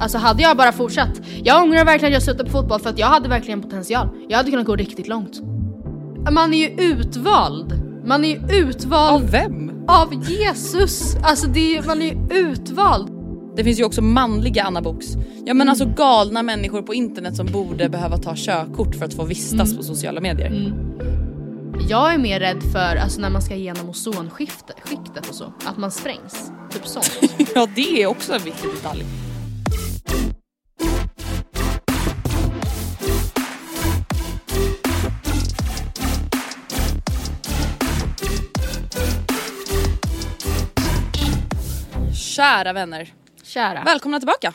Alltså hade jag bara fortsatt. Jag ångrar verkligen att jag slutade på fotboll för att jag hade verkligen potential. Jag hade kunnat gå riktigt långt. Man är ju utvald. Man är ju utvald Av vem? av Jesus. Alltså är, man är ju utvald. Det finns ju också manliga Anna Box. Ja men alltså galna människor på internet som borde behöva ta körkort för att få vistas på sociala medier. Jag är mer rädd för alltså, när man ska igenom ozonskiktet skiktet och så. Att man sprängs. Typ sånt. Ja det är också en viktig detalj. Kära vänner, Kära. välkomna tillbaka.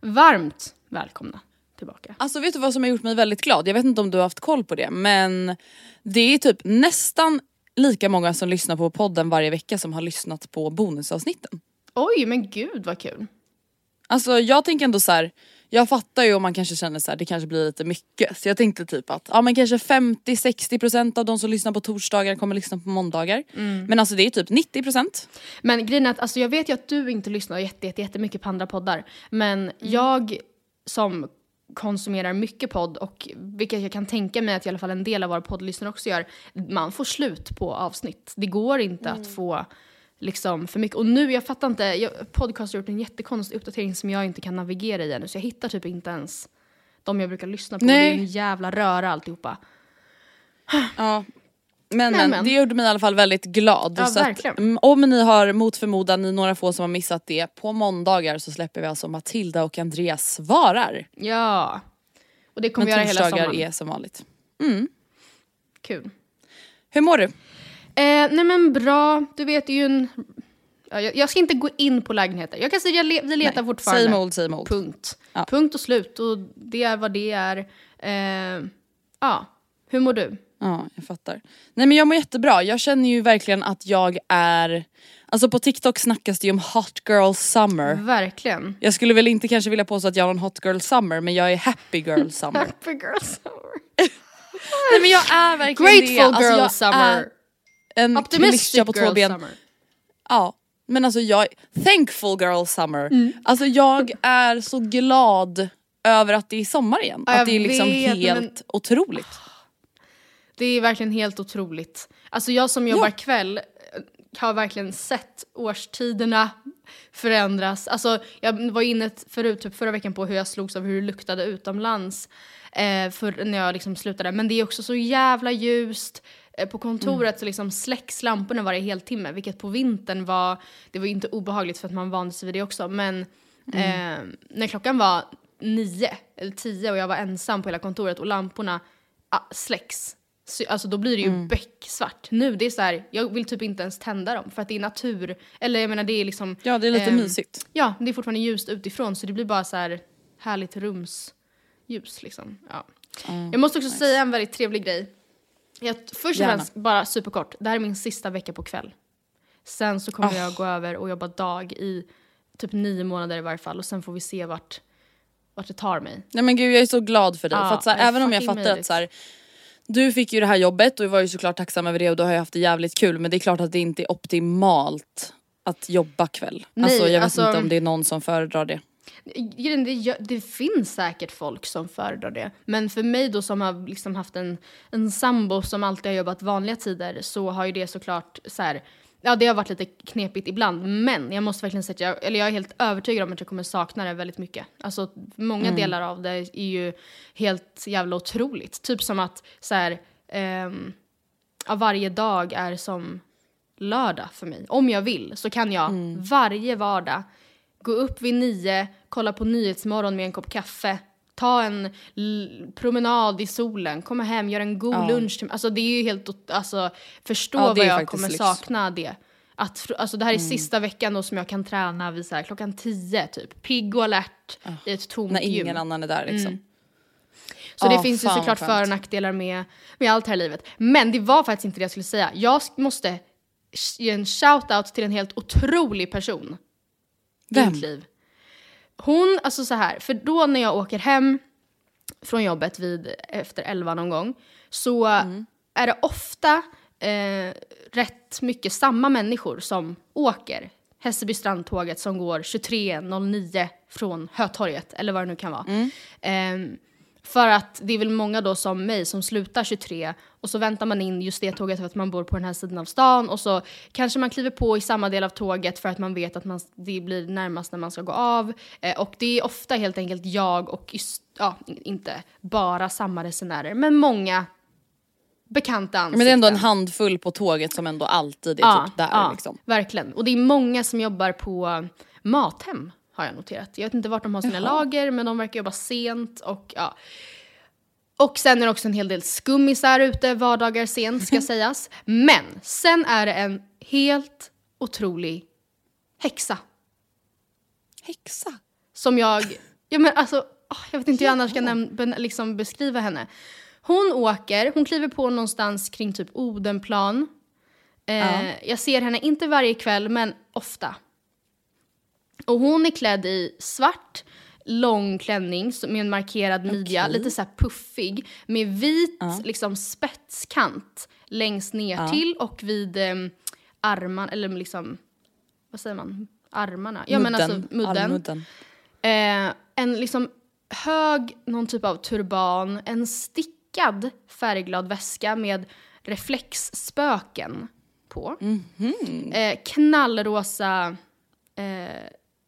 Varmt välkomna tillbaka. Alltså vet du vad som har gjort mig väldigt glad? Jag vet inte om du har haft koll på det men det är typ nästan lika många som lyssnar på podden varje vecka som har lyssnat på bonusavsnitten. Oj men gud vad kul. Alltså jag tänker ändå så här. Jag fattar ju om man kanske känner så här, det kanske blir lite mycket. Så jag tänkte typ att ja men kanske 50-60% av de som lyssnar på torsdagar kommer lyssna på måndagar. Men alltså det är typ 90%. Men grejen är att alltså, jag vet ju att du inte lyssnar jätte, jätte, jättemycket på andra poddar. Men jag som konsumerar mycket podd och vilket jag kan tänka mig att i alla fall en del av våra poddlyssnare också gör. Man får slut på avsnitt. Det går inte att få liksom för mycket. Och nu, jag fattar inte, jag, podcast har gjort en jättekonstig uppdatering som jag inte kan navigera i ännu. Så jag hittar typ inte ens de jag brukar lyssna på. Nej. Det är en jävla röra alltihopa. Ja. Men, men men. det gjorde mig i alla fall väldigt glad. Ja, så att, mm, om ni har mot förmodan, ni några få som har missat det, på måndagar så släpper vi alltså Matilda och Andreas svarar. Ja. Och det kommer Men vi göra hela torsdagar sommaren. är som vanligt. Kul. Hur mår du? Eh, nej men bra, du vet det ju en... Ja, jag, jag ska inte gå in på lägenheter. Jag kan säga att vi letar Nej, fortfarande. same old, same old. Punkt. Ja. Punkt och slut. Och det är vad det är. Eh, ja, hur mår du? Ja, jag fattar. Nej men jag mår jättebra. Jag känner ju verkligen att jag är... Alltså på TikTok snackas det ju om hot girl summer. Verkligen. Jag skulle väl inte kanske vilja påstå att jag har en hot girl summer men jag är happy girl summer. Happy girl summer. Nej men jag är verkligen det. Grateful Alltså, girl jag summer. Är en Optimistic på två ben. summer. Ja. Men alltså jag, thankful girl summer. Mm. Alltså jag är så glad över att det är sommar igen. Ja, att det är liksom vet, helt men- otroligt. Det är verkligen helt otroligt. Alltså jag som jobbar Ja. kväll eh, har verkligen sett årstiderna förändras. Alltså jag var inne förut, typ förra veckan på hur jag slogs av hur det luktade utomlands eh, för när jag liksom slutade. Men det är också så jävla ljust. Eh, På kontoret så liksom släcks lamporna varje heltimme vilket på vintern var, det var inte obehagligt för att man vande sig vid det också men eh, när klockan var nio eller tio och jag var ensam på hela kontoret och lamporna ah, släcks. Så, alltså då blir det ju becksvart. Nu det är så här, jag vill typ inte ens tända dem för att det är natur. Eller jag menar det är liksom... Ja det är lite ehm, mysigt. Ja, det är fortfarande ljust utifrån så det blir bara så här härligt rumsljus liksom. Ja. jag måste också säga en väldigt trevlig grej. Jag, först och främst, bara superkort, det här är min sista vecka på kväll. Sen så kommer Ah. jag gå över och jobba dag i typ nio månader i varje fall och sen får vi se vart, vart det tar mig. Nej men gud jag är så glad för dig. Ja, för att, så här, även om jag fattar att så här, du fick ju det här jobbet och jag var ju såklart tacksam över det och då har jag haft det jävligt kul men det är klart att det inte är optimalt att jobba kväll. Nej, alltså jag vet alltså- inte om det är någon som föredrar det. Det, det finns säkert folk som föredrar det. Men för mig då som har liksom haft en, en sambo som alltid har jobbat vanliga tider så har ju det såklart så här, Ja det har varit lite knepigt ibland men jag måste verkligen säga att jag, eller jag är helt övertygad om att jag kommer sakna det väldigt mycket. Alltså många delar av det är ju helt jävla otroligt. Typ som att så här, ja, varje dag är som lördag för mig. Om jag vill så kan jag Mm. varje vardag gå upp vid nio, kolla på Nyhetsmorgon med en kopp kaffe, ta en promenad i solen, komma hem, göra en god Ja. lunch. Alltså det är ju helt, alltså förstå Ja, vad jag kommer lyx. Mm. sakna det. Att, alltså det här är sista veckan då som jag kan träna vid så här, klockan tio typ. Pigg och alert i ett tomt När gym. ingen annan är där liksom. Så det Ja, finns ju såklart för och nackdelar med, med allt här livet. Men det var faktiskt inte det jag skulle säga. Jag måste ge en shout-out till en helt otrolig person. I Vem? mitt liv. Hon, alltså så här, för då när jag åker hem från jobbet vid efter 11 någon gång så Mm. är det ofta eh, rätt mycket samma människor som åker Hässelby strandtåget som går 23.09 från Hötorget eller vad det nu kan vara. Mm. Ehm, för att det är väl många då som mig som slutar 23 och så väntar man in just det tåget för att man bor på den här sidan av stan och så kanske man kliver på i samma del av tåget för att man vet att man, det blir närmast när man ska gå av. Eh, och det är ofta helt enkelt jag och, just, ja, inte bara samma resenärer, men många bekanta ansikten. Men det är ändå en handfull på tåget som ändå alltid är typ där ja, liksom. verkligen. Och det är många som jobbar på Mathem har jag noterat. Jag vet inte vart de har sina Jaha. lager men de verkar jobba sent och ja. Och sen är det också en hel del skummisar ute vardagar sent ska sägas. Men sen är det en helt otrolig häxa Häxa. som jag, ja men alltså, jag vet inte hur jag annars ska näm- liksom beskriva henne. Hon åker, hon kliver på någonstans kring typ Odenplan. Eh, Jag ser henne inte varje kväll men ofta. Och hon är klädd i svart, lång klänning med en markerad midja, lite så här puffig, med vit liksom spetskant längst ner till och vid eh, arman, eller liksom, vad säger man, armarna? Ja men alltså mudden. Armudden. Eh, en liksom hög, någon typ av turban, en stickad färgglad väska med reflexspöken på. Eh, knallrosa eh,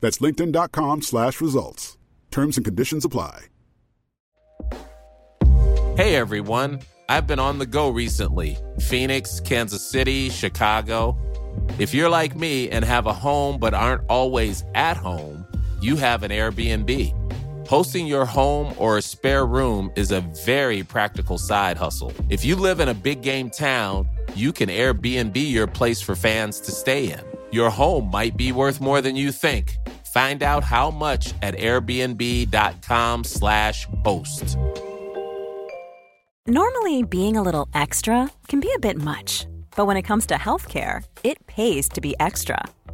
That's linkedin.com slash results. Terms and conditions apply. Hey everyone, I've been on the go recently Phoenix, Kansas City, Chicago. If you're like me and have a home but aren't always at home, you have an Airbnb. Hosting your home or a spare room is a very practical side hustle. If you live in a big game town, you can Airbnb your place for fans to stay in. Your home might be worth more than you think. Find out how much at airbnb.com/slash host. Normally, being a little extra can be a bit much, but when it comes to healthcare, it pays to be extra.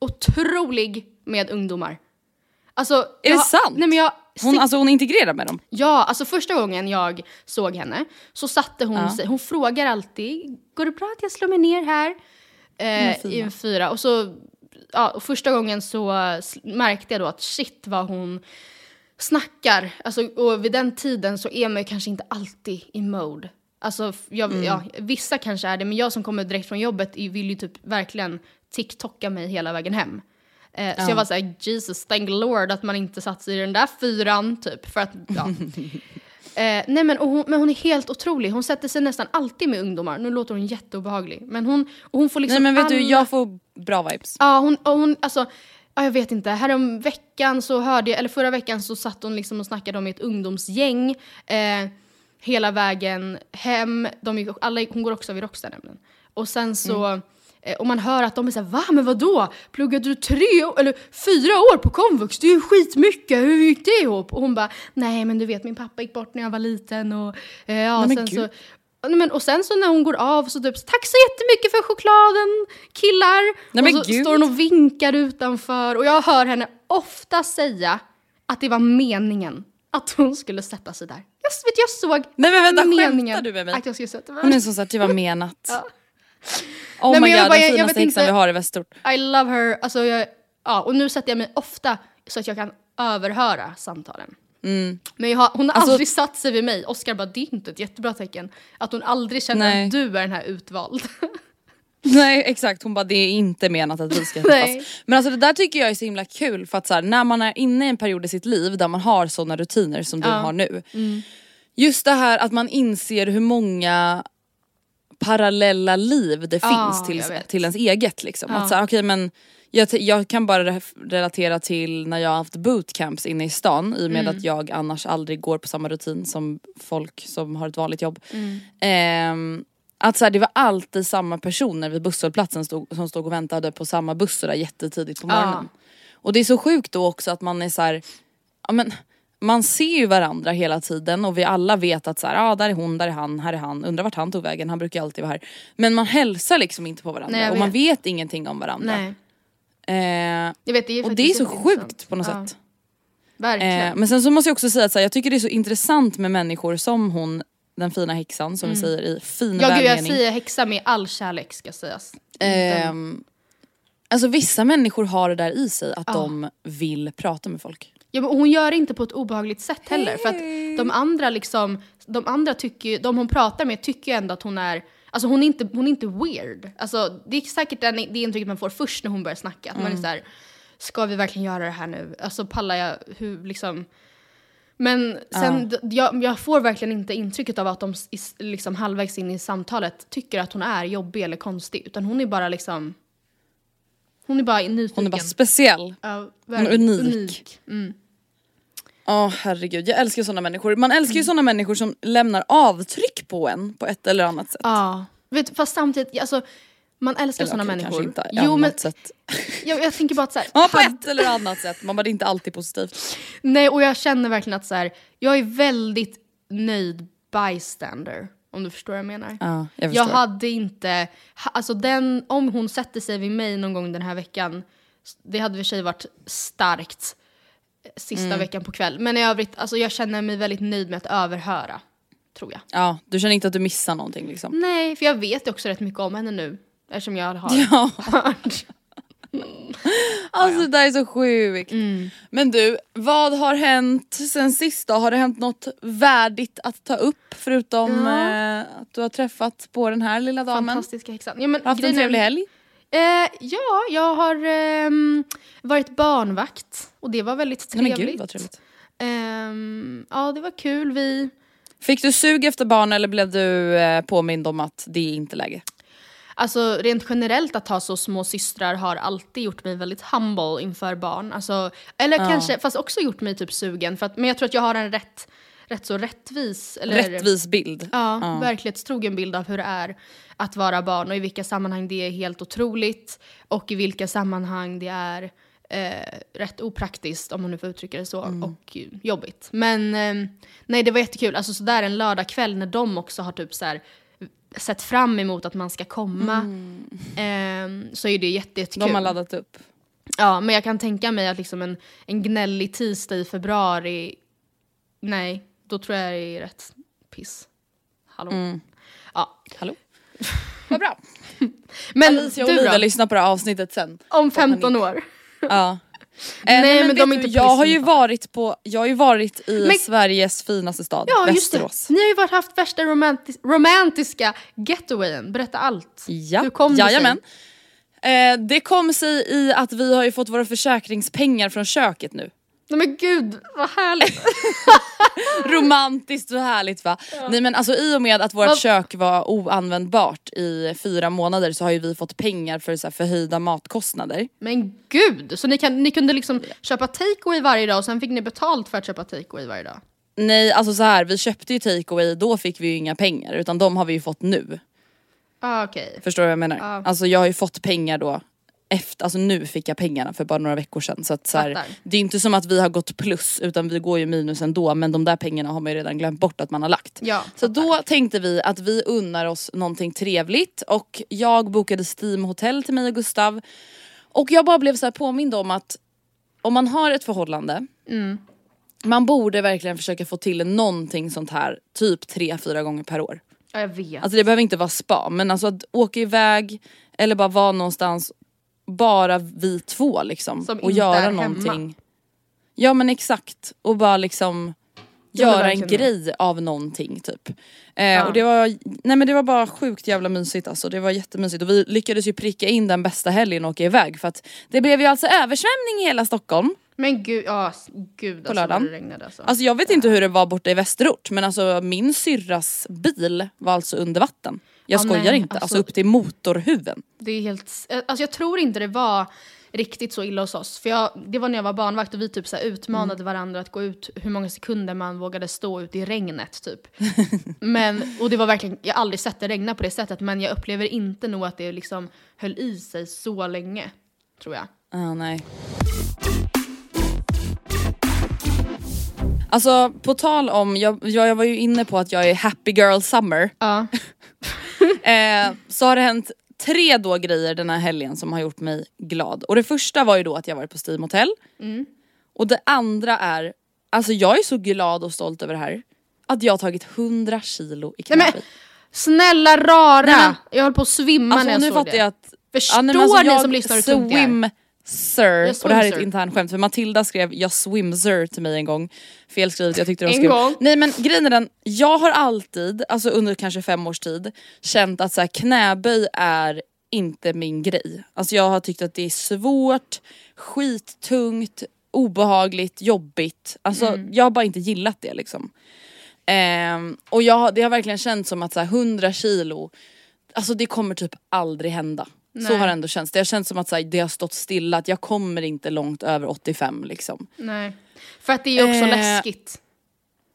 otrolig med ungdomar. Alltså, Är det sant? Nej, men jag, Hon, alltså hon integrerar med dem? Ja, alltså första gången jag såg henne så satte hon Ja. sig, hon frågar alltid, går det bra att jag slår mig ner här? Eh, I en fyra. Och så, ja, och första gången så märkte jag då att shit vad hon snackar. Alltså, och vid den tiden så är man ju kanske inte alltid i mode. Alltså, jag, ja, vissa kanske är det, men jag som kommer direkt från jobbet vill ju typ verkligen TikTokka mig hela vägen hem. Eh, Så jag var såhär, Jesus, thank Lord att man inte satt i den där fyran typ. För att, ja. eh, nej men, och hon, men hon är helt otrolig. Hon sätter sig nästan alltid med ungdomar. Nu låter hon jätteobehaglig. Men hon, och hon får liksom Nej men vet du, alla- jag får bra vibes. Ja, hon, och hon alltså, ja, jag vet inte. Härom veckan så hörde jag, eller förra veckan så satt hon liksom och snackade om ett ungdomsgäng eh, hela vägen hem. De, gick- alla, hon går också vid Rockstar nämligen. Och sen så, eh, och man hör att de är såhär, va men vadå? Pluggade du tre eller fyra år på komvux? Det är ju skitmycket, hur gick det ihop? Och hon bara, nej men du vet min pappa gick bort när jag var liten och eh, ja, Nej, sen gud. så men, och sen så när hon går av så typ tack så jättemycket för chokladen killar. Nej, och så gud. står hon och vinkar utanför och jag hör henne ofta säga att det var meningen att hon skulle sätta sig där. Jag, vet, jag såg Nej, men vänta, meningen du med mig? att jag skulle sätta mig Hon är som sagt, det var menat. Ja. Oh Nej, my men jag god, bara- den jag- finaste häxan vi har i Västerort. I love her. Alltså, jag, ja, och nu sätter jag mig ofta så att jag kan överhöra samtalen. Men jag har, hon har Alltså- aldrig satt sig vid mig. Oskar bara, det är inte ett jättebra tecken. Att hon aldrig känner Nej. att du är den här utvald. Nej exakt, hon bara det är inte menat att vi ska träffas. Men alltså det där tycker jag är så himla kul för att så här, när man är inne i en period i sitt liv där man har sådana rutiner som du Ja. har nu. Just det här att man inser hur många parallella liv det Ja, finns till, till ens eget liksom. Ja. Att så här, okej, men jag, jag kan bara re- relatera till när jag har haft bootcamps inne i stan i och med Mm. att jag annars aldrig går på samma rutin som folk som har ett vanligt jobb. Mm. Ehm, att så här, det var alltid samma personer vid busshållplatsen stod, som stod och väntade på samma buss där jättetidigt på morgonen. Och det är så sjukt då också att man är så här, ja men man ser ju varandra hela tiden och vi alla vet att så här, ja där är hon, där är han, här är han, undrar vart han tog vägen, han brukar alltid vara här. Men man hälsar liksom inte på varandra Nej, och man vet. ingenting om varandra. Nej. Eh, Jag vet, det är och det är så sjukt på något Ja, sätt. Verkligen. Eh, men sen så måste jag också säga att så här, jag tycker det är så intressant med människor som hon, den fina häxan som vi säger i fin Mm. ja, gud, jag säger häxa med all kärlek ska sägas. Ehm, alltså vissa människor har det där i sig att de vill prata med folk. Ja, men hon gör det inte på ett obehagligt sätt heller. För att de andra liksom, de andra tycker de hon pratar med tycker ju ändå att hon är, alltså hon är inte, hon är inte weird. Alltså det är säkert den, det intrycket man får först när hon börjar snacka. Att man är såhär, ska vi verkligen göra det här nu? Alltså pallar jag, hur liksom. Men sen, d- jag, jag får verkligen inte intrycket av att de liksom halvvägs in i samtalet tycker att hon är jobbig eller konstig. Utan hon är bara liksom, hon är bara nyfiken. Hon är bara speciell. Ja, Hon är unik. unik. Mm. Åh herregud, jag älskar sådana människor. Man älskar ju sådana människor som lämnar avtryck på en på ett eller annat sätt. Ja, vet, fast samtidigt, alltså, man älskar Eller sådana okej, människor. Inte Jo, men sätt. jag, jag tänker bara att så här, Ja på ett eller annat sätt, man bara det är inte alltid positivt. Nej, och jag känner verkligen att så här, jag är väldigt nöjd bystander. Om du förstår vad jag menar. Ja, jag jag hade inte, alltså den, om hon sätter sig vid mig någon gång den här veckan, det hade i och för sig varit starkt sista Mm. veckan på kväll. Men i övrigt, alltså jag känner mig väldigt nöjd med att överhöra. Tror jag. Ja, du känner inte att du missar någonting liksom? Nej, för jag vet också rätt mycket om henne nu. Eftersom jag har Ja. hört. Alltså det där är så sjukt. Mm. Men du, vad har hänt sen sist då? Har det hänt något värdigt att ta upp förutom Ja. eh, att du har träffat på den här lilla damen? Fantastiska häxan. Ja, men Haft en trevlig helg? Eh, ja, jag har ehm, varit barnvakt och det var väldigt trevligt. men gud vad trevligt. Ehm, ja, det var kul. Vi... Fick du sug efter barn eller blev du eh, påmind om att det är inte läge? Alltså rent generellt att ha så små systrar har alltid gjort mig väldigt humble inför barn. Alltså, eller kanske, fast också gjort mig typ sugen. För att, men jag tror att jag har en rätt, rätt så rättvis... Eller, Rättvis bild. Ja, verklighetstrogen bild av hur det är att vara barn och i vilka sammanhang det är helt otroligt och i vilka sammanhang det är eh, rätt opraktiskt, om man nu får uttrycka det så, och eh, jobbigt. Men eh, nej, det var jättekul. Alltså sådär en lördagkväll när de också har typ så här, sett fram emot att man ska komma, eh, så är det jätte, jättekul. De har laddat upp. Ja, men jag kan tänka mig att liksom en, en gnällig tisdag i februari, nej, då tror jag det är rätt piss. Hallå. Mm. Ja. Hallå? Vad bra. Men Alicia och då? lyssnar på det här avsnittet sen. Om 15 år? Ja. Nej, men vet de är inte jag har ju varit på, jag har ju varit i Men- Sveriges finaste stad, Ja, det. Västerås. Ni har ju varit haft värsta romantis romantiska getawayen. Berätta allt. Ja, Hur kom det jajamän. Eh, det kom sig i att vi har ju fått våra försäkringspengar från köket nu. Nej men gud vad härligt. Romantiskt och härligt va? Nej men alltså i och med att vårt Vad- kök var oanvändbart i fyra månader så har ju vi fått pengar för så här förhöjda matkostnader. Men gud, så ni, kan, ni kunde liksom köpa takeaway varje dag och sen fick ni betalt för att köpa takeaway varje dag? Nej alltså så här, vi köpte ju takeaway, då fick vi ju inga pengar utan de har vi ju fått nu. Ah, Okej. Förstår du vad jag menar? Ja. Alltså jag har ju fått pengar då efter, alltså nu fick jag pengarna för bara några veckor sedan. Så att så här, det är inte som att vi har gått plus utan vi går ju minus ändå men de där pengarna har man ju redan glömt bort att man har lagt. Ja, Så då tänkte vi att vi unnar oss någonting trevligt och jag bokade Steam hotell till mig och Gustav. Och jag bara blev så här påmind om att om man har ett förhållande Mm. man borde verkligen försöka få till någonting sånt här typ tre fyra gånger per år. Ja, jag vet. Alltså det behöver inte vara spa men alltså att åka iväg eller bara vara någonstans bara vi två liksom Som och inte göra är hemma. någonting. Ja men exakt och bara liksom göra en grej av någonting typ. Eh, och det var, nej men det var bara sjukt jävla mysigt alltså, det var jättemysigt och vi lyckades ju pricka in den bästa helgen och åka iväg för att det blev ju alltså översvämning i hela Stockholm. Men gud, ja, gud alltså lördagen. det regnade alltså. Alltså jag vet inte hur det var borta i Västerort men alltså min syrras bil var alltså under vatten. Jag Ja, skojar nej, inte, alltså, alltså- upp till motorhuven. Det är helt, alltså jag tror inte det var riktigt så illa hos oss. För jag, det var när jag var barnvakt och vi typ så utmanade Mm. varandra att gå ut hur många sekunder man vågade stå ute i regnet typ. men, och det var verkligen, jag har aldrig sett det regna på det sättet men jag upplever inte nog att det liksom höll i sig så länge. Tror jag. Ah, nej. Alltså på tal om, jag, jag, jag var ju inne på att jag är happy girl summer. Ja. Eh, så har det hänt tre då grejer den här helgen som har gjort mig glad. Och det första var ju då att jag varit på Steam Hotel. Mm. Och det andra är, alltså jag är så glad och stolt över det här. Att jag har tagit 100 kilo i Nej, knäböj. snälla rara! Nej, men- jag höll på att svimma Alltså när jag nu såg fattar det. jag att... Förstår nej, men alltså, ni som lyssnar hur tungt det är? Sir, och det här är ett internt skämt för Matilda skrev jag swim sir till mig en gång. Felskrivet, jag tyckte det var En skumt. gång? Nej men grejen är den, jag har alltid, alltså under kanske fem års tid, känt att så här, knäböj är inte min grej. Alltså jag har tyckt att det är svårt, skittungt, obehagligt, jobbigt. Alltså Mm. jag har bara inte gillat det liksom. Ehm, och jag, det har verkligen känts som att så här, 100 kilo, alltså det kommer typ aldrig hända. Så Nej. har det ändå känts. Det har känts som att så här, det har stått stilla, att jag kommer inte långt över 85 liksom. Nej. För att det är också Eh, läskigt.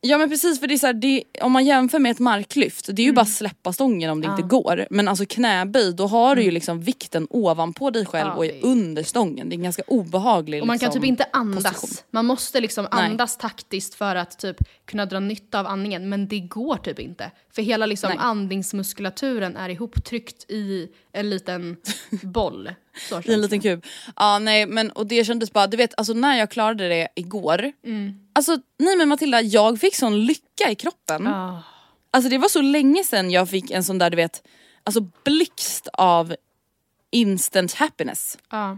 Ja men precis för det är så här, det, om man jämför med ett marklyft, det är ju Mm. bara släppa stången om det inte går. Men alltså knäböj, då har du ju liksom vikten ovanpå dig själv Mm. Ja, och är under stången. Det är en ganska obehaglig Och man kan liksom, typ inte andas. position. Man måste liksom Nej. andas taktiskt för att typ kunna dra nytta av andningen. Men det går typ inte. För hela liksom Nej. andningsmuskulaturen är ihoptryckt i en liten boll. I en liten kub. Ja nej men och det kändes bara, du vet alltså när jag klarade det igår. Mm. Alltså nej men Matilda, jag fick sån lycka i kroppen. Ah. Alltså det var så länge sedan jag fick en sån där du vet, alltså blixt av instant happiness. Ja.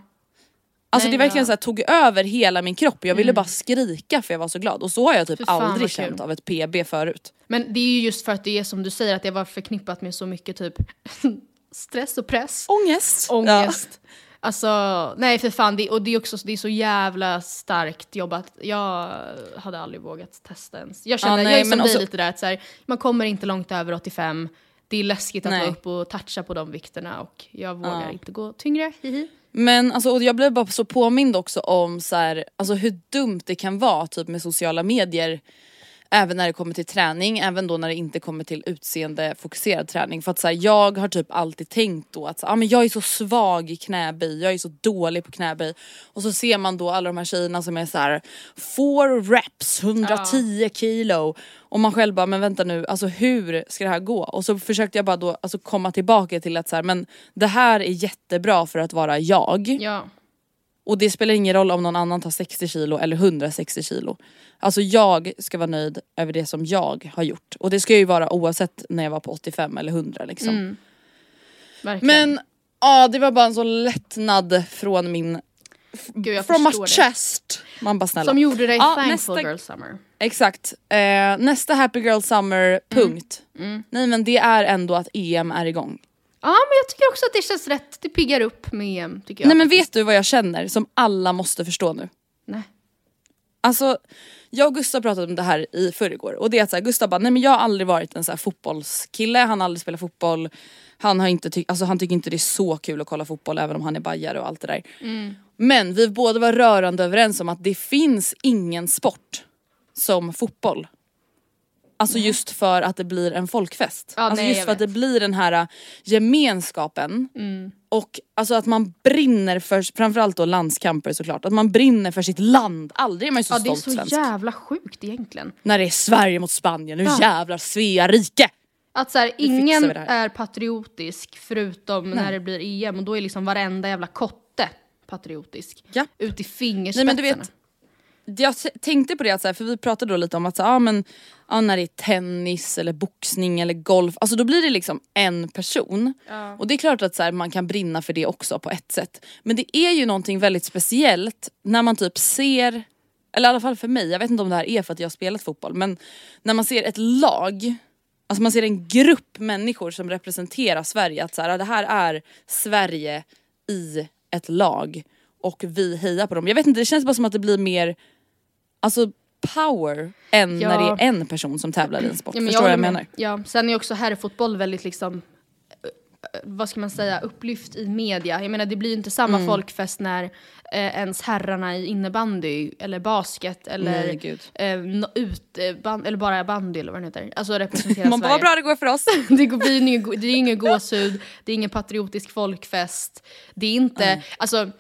Alltså Nej, det verkligen ja. så här, tog över hela min kropp, jag ville bara skrika för jag var så glad. Och så har jag typ fan, aldrig känt av ett PB förut. Men det är ju just för att det är som du säger att det var förknippat med så mycket typ stress och press. Ångest. Ångest. Alltså, nej för fan, det, och det är också det är så jävla starkt jobbat. Jag hade aldrig vågat testa ens. Jag kände, Ja, nej, jag är som dig också- lite där att så här, man kommer inte långt över 85. Det är läskigt att Nej. vara uppe och toucha på de vikterna och jag vågar inte gå tyngre. Hihi. Men alltså, och jag blev bara så påmind också om så här, alltså, hur dumt det kan vara typ med sociala medier. Även när det kommer till träning, även då när det inte kommer till utseendefokuserad träning. För att så här, jag har typ alltid tänkt då att så, ah, men jag är så svag i knäböj, jag är så dålig på knäböj. Och så ser man då alla de här tjejerna som är så här four reps, 110 kilo. Och man själv bara, men vänta nu, alltså hur ska det här gå? Och så försökte jag bara då alltså, komma tillbaka till att så här, men det här är jättebra för att vara jag. Ja. Och det spelar ingen roll om någon annan tar 60 kilo eller 160 kilo. Alltså jag ska vara nöjd över det som jag har gjort. Och det ska ju vara oavsett när jag var på 85 eller 100 liksom. Mm. Men ja, det var bara en sån lättnad från min... Gud, jag from my det. chest. Man bara snälla. Som gjorde dig Ja, thankful nästa- girl summer. Exakt. Eh, nästa happy girl summer punkt. Mm. Nej men det är ändå att EM är igång. Ja, men jag tycker också att det känns rätt. Det piggar upp med EM, tycker jag. Nej men vet du vad jag känner som alla måste förstå nu? Nej. Alltså, jag och Gustav pratade om det här i förrgår och det är att så här, Gustav bara, nej men jag har aldrig varit en så här fotbollskille, han har aldrig spelat fotboll. Han, har inte ty- alltså, han tycker inte det är så kul att kolla fotboll även om han är bajare och allt det där. Men vi båda var rörande överens om att det finns ingen sport som fotboll. Alltså just för att det blir en folkfest. Ja, alltså nej, just för att det blir den här äh, gemenskapen. Och alltså att man brinner för, framförallt då landskamper såklart, att man brinner för sitt land. Aldrig är man ju så Ja, det är stolt så svensk. jävla sjukt egentligen. När det är Sverige mot Spanien, nu Ja. jävlar Svea rike! Att så här, ingen är patriotisk förutom när det blir EM och då är liksom varenda jävla kotte patriotisk. Ja. Ut i Nej fingerspetsarna. men du vet, jag tänkte på det, att så här, för vi pratade då lite om att så, ja, men, ja, när det är tennis eller boxning eller golf, alltså då blir det liksom en person. Och det är klart att så här, man kan brinna för det också på ett sätt. Men det är ju någonting väldigt speciellt när man typ ser, eller i alla fall för mig, jag vet inte om det här är för att jag har spelat fotboll, men när man ser ett lag Alltså man ser en grupp människor som representerar Sverige, att så här, det här är Sverige i ett lag och vi hejar på dem. Jag vet inte, det känns bara som att det blir mer alltså power än Ja. när det är en person som tävlar i en sport. Ja, Förstår du vad jag menar? Ja, sen är också herrfotboll väldigt liksom eh, vad ska man säga, upplyft i media. Jag menar det blir ju inte samma Mm. folkfest när eh, ens herrarna i innebandy eller basket eller, gud. eh, ut, eh, band, eller bara bandy eller vad det heter. Alltså representera Man bara, vad bra det går för oss. det, blir ingen, det är ingen gåshud, det är ingen patriotisk folkfest. Det är inte, alltså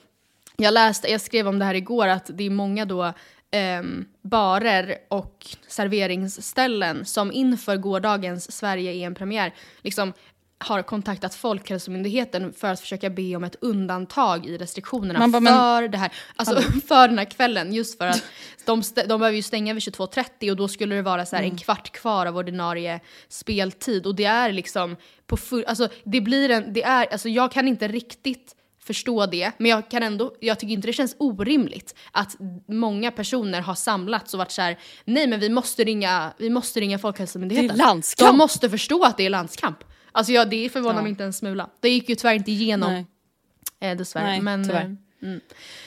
jag läste, jag skrev om det här igår att det är många då ehm, barer och serveringsställen som inför gårdagens Sverige-EM-premiär liksom har kontaktat Folkhälsomyndigheten för att försöka be om ett undantag i restriktionerna bara, men- för det här, alltså för den här kvällen. Just för att de, de behöver ju stänga vid 22.30 och då skulle det vara så Mm. en kvart kvar av ordinarie speltid. Och det är liksom på full, alltså det blir en, det är, alltså jag kan inte riktigt förstå det, men jag kan ändå, jag tycker inte det känns orimligt att många personer har samlats och varit så här: nej men vi måste ringa, vi måste ringa Folkhälsomyndigheten. Det är landskamp. De måste förstå att det är landskamp. Alltså ja, det förvånar Ja. mig inte en smula. Det gick ju tyvärr inte igenom Nej. eh, dessvärre. Nej, men, tyvärr. eh,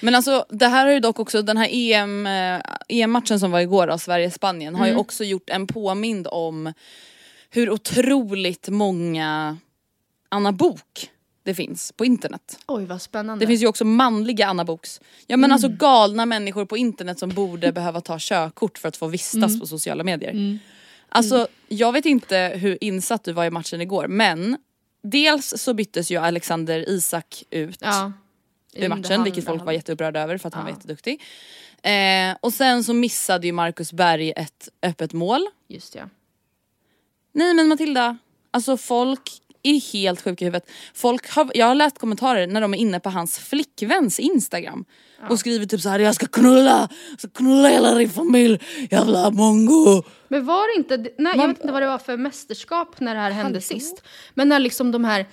Men alltså det här har ju dock också, den här EM, eh, EM-matchen som var igår av Sverige-Spanien har ju Mm. också gjort en påmind om hur otroligt många Anna Bok det finns på internet. Oj vad spännande. Det finns ju också manliga Anna Boks. Ja men alltså galna människor på internet som borde behöva ta körkort för att få vistas på sociala medier. Alltså jag vet inte hur insatt du var i matchen igår men dels så byttes ju Alexander Isak ut ja. ur matchen vilket folk var jätteupprörda över för att han var jätteduktig. Eh, och sen så missade ju Marcus Berg ett öppet mål. Just ja. Nej men Matilda, alltså folk är helt sjuka i huvudet. Folk har, jag har läst kommentarer när de är inne på hans flickväns instagram och skriver typ så här: jag ska knulla, jag ska knulla hela din familj, jävla mongo. Men var det inte, nej jag Man- vet inte vad det var för mästerskap när det här hände sist. Men när liksom de här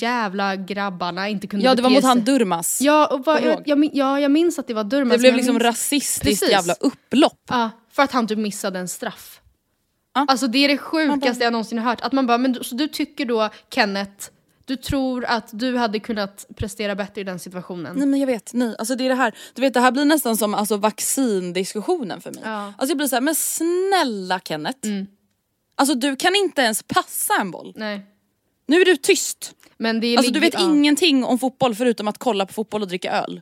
jävla grabbarna inte kunde Ja det var mot han. Durmas. Ja, och du jag, jag, ja, jag minns att det var Durmaz. det blev liksom minns- rasistiskt Precis. jävla upplopp. Ja, för att han typ missade en straff. Ja. Alltså det är det sjukaste jag någonsin har hört. Att man bara, men du- så du tycker då Kenneth, du tror att du hade kunnat prestera bättre i den situationen? Nej men jag vet, nej. Alltså det är det här, du vet det här blir nästan som alltså, vaccindiskussionen för mig. Ja. Alltså jag blir så här, men snälla Kenneth. Alltså du kan inte ens passa en boll. Nej. Nu är du tyst. Men det Alltså du ligger- vet ja. ingenting om fotboll förutom att kolla på fotboll och dricka öl.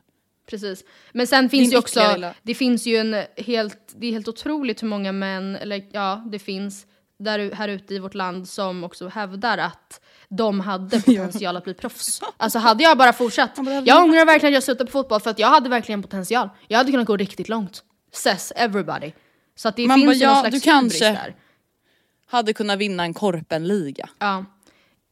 Precis. Men sen finns Din ju också, det finns ju en helt, det är helt otroligt hur många män, eller ja, det finns där, här ute i vårt land som också hävdar att de hade potential att bli proffs. Alltså hade jag bara fortsatt. Jag ångrar verkligen att jag slutade på fotboll för att jag hade verkligen potential. Jag hade kunnat gå riktigt långt. Says everybody. Så att det Man finns bara, ju ja, någon slags du kanske- där. Hade kunnat vinna en korpenliga. Ja.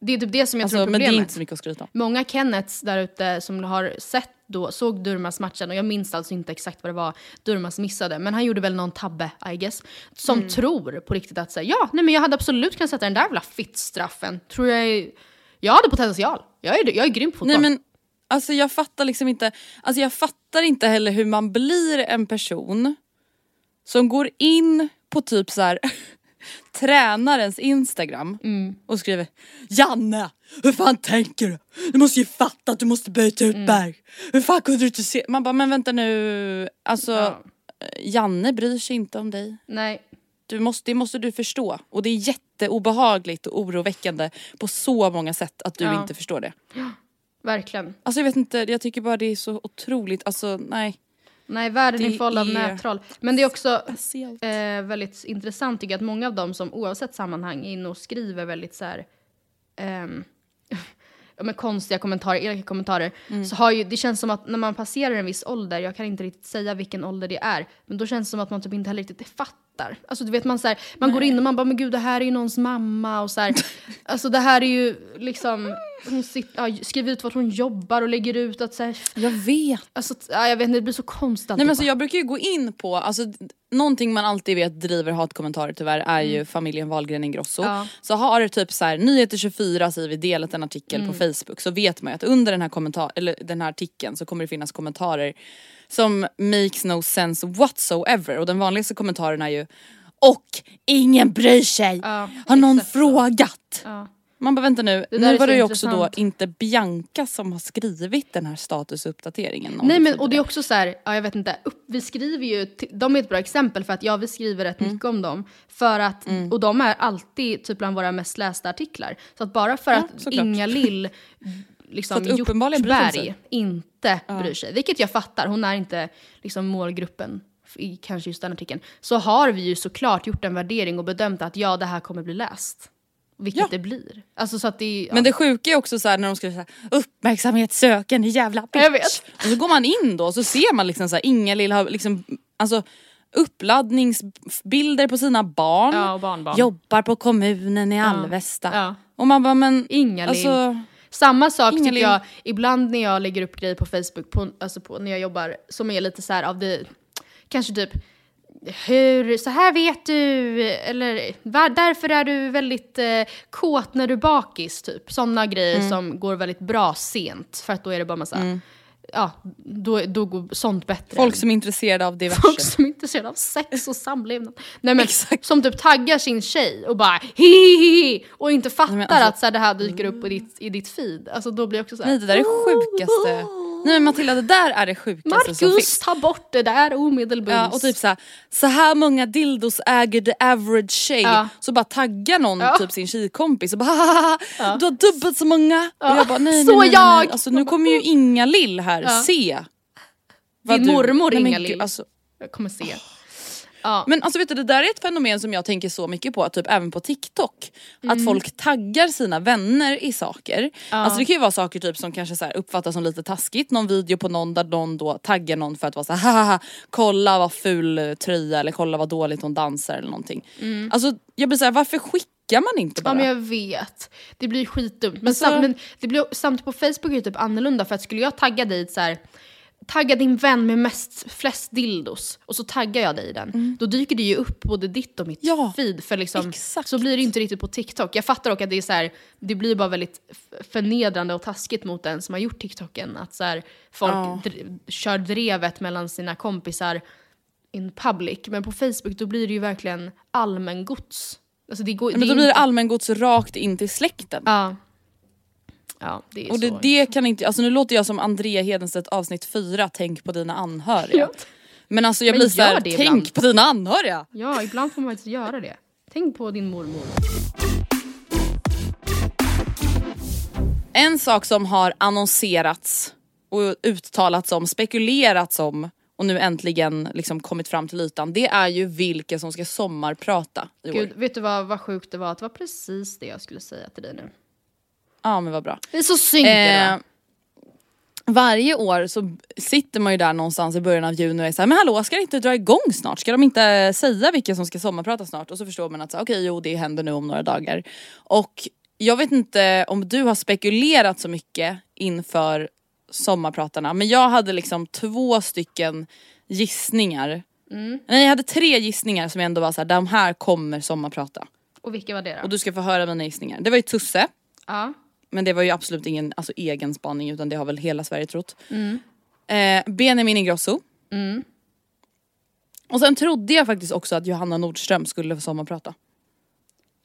Det är typ det som jag Alltså, tror är men det är problemet. inte så mycket att skryta om. Många Kennets där ute som har sett då, såg Durmas matchen och jag minns alltså inte exakt vad det var Durmas missade, men han gjorde väl någon tabbe I guess. Som Mm. tror på riktigt att säga ja, nej men jag hade absolut kunnat sätta den där jävla fittstraffen. Tror jag är, jag hade potential. Jag är, jag är grym på fotboll. Nej men alltså jag fattar liksom inte, alltså jag fattar inte heller hur man blir en person som går in på typ så här tränarens instagram Mm. och skriver Janne, hur fan tänker du? Du måste ju fatta att du måste byta Mm. ut Berg. Hur fan kunde du inte se? Man bara men vänta nu, alltså Ja. Janne bryr sig inte om dig. Nej. Du måste, det måste du förstå. Och det är jätteobehagligt och oroväckande på så många sätt att du Ja. inte förstår det. Verkligen. Alltså jag vet inte, jag tycker bara det är så otroligt, alltså nej. Nej, världen är Det full av är- nättroll. Men det är också eh, väldigt intressant tycker jag att många av dem som oavsett sammanhang är inne och skriver väldigt så här, ehm, men konstiga kommentarer, elaka kommentarer. Mm. Så har ju, det känns som att när man passerar en viss ålder, jag kan inte riktigt säga vilken ålder det är, men då känns det som att man typ inte heller riktigt fattar. Alltså du vet man så här, man går in och man bara men gud det här är ju någons mamma och så här, alltså det här är ju liksom, hon sitter, ja, skriver ut vart hon jobbar och lägger ut att så här, Jag vet. alltså ja, jag vet inte det blir så konstigt Nej men alltså jag brukar ju gå in på, alltså någonting man alltid vet driver hatkommentarer tyvärr är ju familjen Wahlgren Ingrosso. Mm. Ja. Så har det typ så här, Nyheter 24 säger vi delat en artikel Mm. på Facebook så vet man ju att under den här, kommentar eller den här artikeln så kommer det finnas kommentarer som makes no sense whatsoever och den vanligaste kommentaren är ju och ingen bryr sig. Ja, har någon frågat? Ja. Man bara vänta nu, Det nu var det ju också då inte Bianca som har skrivit den här statusuppdateringen. Nej men och det är också så här, ja jag vet inte, upp, vi skriver ju, de är ett bra exempel för att ja vi skriver rätt Mm. mycket om dem. För att, och de är alltid typ bland våra mest lästa artiklar. Så att bara för Ja, att såklart. Inga Lill liksom Så. Hjortberg inte bryr sig, vilket jag fattar, hon är inte liksom målgruppen i kanske just den artikeln. Så har vi ju såklart gjort en värdering och bedömt att ja det här kommer bli läst. Vilket Ja. det blir. Alltså så att det ja. Men det sjuka är också så här när de skriver så här, uppmärksamhetssökande jävla bitch. Jag vet. Och så går man in då och så ser man liksom så här, inga lilla har liksom, alltså uppladdningsbilder på sina barn. Ja, barnbarn. Jobbar på kommunen i Alvesta. Ja. Och man bara men, Inga alltså, Samma sak Inga tycker jag, ibland när jag lägger upp grejer på Facebook, på, alltså på, när jag jobbar, som är lite så här av det, kanske typ hur, så här vet du, eller var, därför är du väldigt eh, kåt när du är bakis, typ. Sådana grejer Mm. som går väldigt bra sent, för att då är det bara massa, ja, då, då går sånt bättre. folk som är intresserade av diverse. Folk som är intresserade av sex och samlevnad. Nej men Exakt. som typ taggar sin tjej och bara hihihi och inte fattar men alltså- att så här, det här dyker upp i ditt, i ditt feed. Alltså då blir jag också så här. Nej det där är sjukaste. Nej men Matilda det där är det sjukaste som Marcus, finns. ta bort det där omedelbums. Ja, och typ såhär, så här många dildos äger the average tjej. Ja. Så bara taggar någon Ja. typ sin tjejkompis och bara "Hahaha, du har dubbelt så många. Ja. Och jag bara nej nej, nej, nej, jag! Alltså nu kommer ju Inga Lill här, Ja. se. Din mormor Nej, men Inga gud, Lill. Alltså, Jag kommer se. Ja. men alltså vet du det där är ett fenomen som jag tänker så mycket på, typ även på TikTok. Att folk taggar sina vänner i saker. Alltså det kan ju vara saker typ som kanske så här uppfattas som lite taskigt, någon video på någon där någon då taggar någon för att vara så här, "Hahaha, kolla vad ful eh, tröja eller kolla vad dåligt hon dansar eller någonting. Alltså jag blir såhär, varför skickar man inte bara? Ja men jag vet. Det blir skitdumt. Men, Alltså- sam, men det blir, samtidigt på Facebook är det typ annorlunda för att skulle jag tagga dig så här tagga din vän med mest, flest dildos och så taggar jag dig i den. Då dyker det ju upp både ditt och mitt Mm. Ja, feed. För liksom, exakt. så blir det inte riktigt på TikTok. Jag fattar dock att det är så här, det blir bara väldigt förnedrande och taskigt mot den som har gjort TikToken. Att så här, folk Ja. dr- kör drevet mellan sina kompisar in public. Men på Facebook då blir det ju verkligen allmängods. Alltså det går, Men det då blir det allmängods rakt in till släkten. Ja. Ja, det Och det, det kan inte, alltså nu låter jag som Andrea Hedenstedt avsnitt 4, tänk på dina anhöriga. Ja. Men alltså jag Men blir såhär, tänk ibland. på dina anhöriga! Ja, ibland får man faktiskt göra det. Tänk på din mormor. En sak som har annonserats och uttalats om, spekulerats om och nu äntligen liksom kommit fram till ytan, det är ju vilka som ska sommarprata i Gud, år. vet du vad, vad sjukt det var? Det var precis det jag skulle säga till dig nu. Ja men vad bra. Det är så synkat Eh, va? varje år så sitter man ju där någonstans i början av juni och är såhär, men hallå ska det inte dra igång snart? Ska de inte säga vilka som ska sommarprata snart? Och så förstår man att okej jo det händer nu om några dagar. Och jag vet inte om du har spekulerat så mycket inför sommarpratarna men jag hade liksom två stycken gissningar. Nej jag hade tre gissningar som ändå var såhär, de här kommer sommarprata. Och vilka var det då? Och du ska få höra mina gissningar. Det var ju Tusse. Ja. Men det var ju absolut ingen alltså, egen spaning utan det har väl hela Sverige trott. Eh, Benjamin Ingrosso. Och sen trodde jag faktiskt också att Johanna Nordström skulle få sommarprata.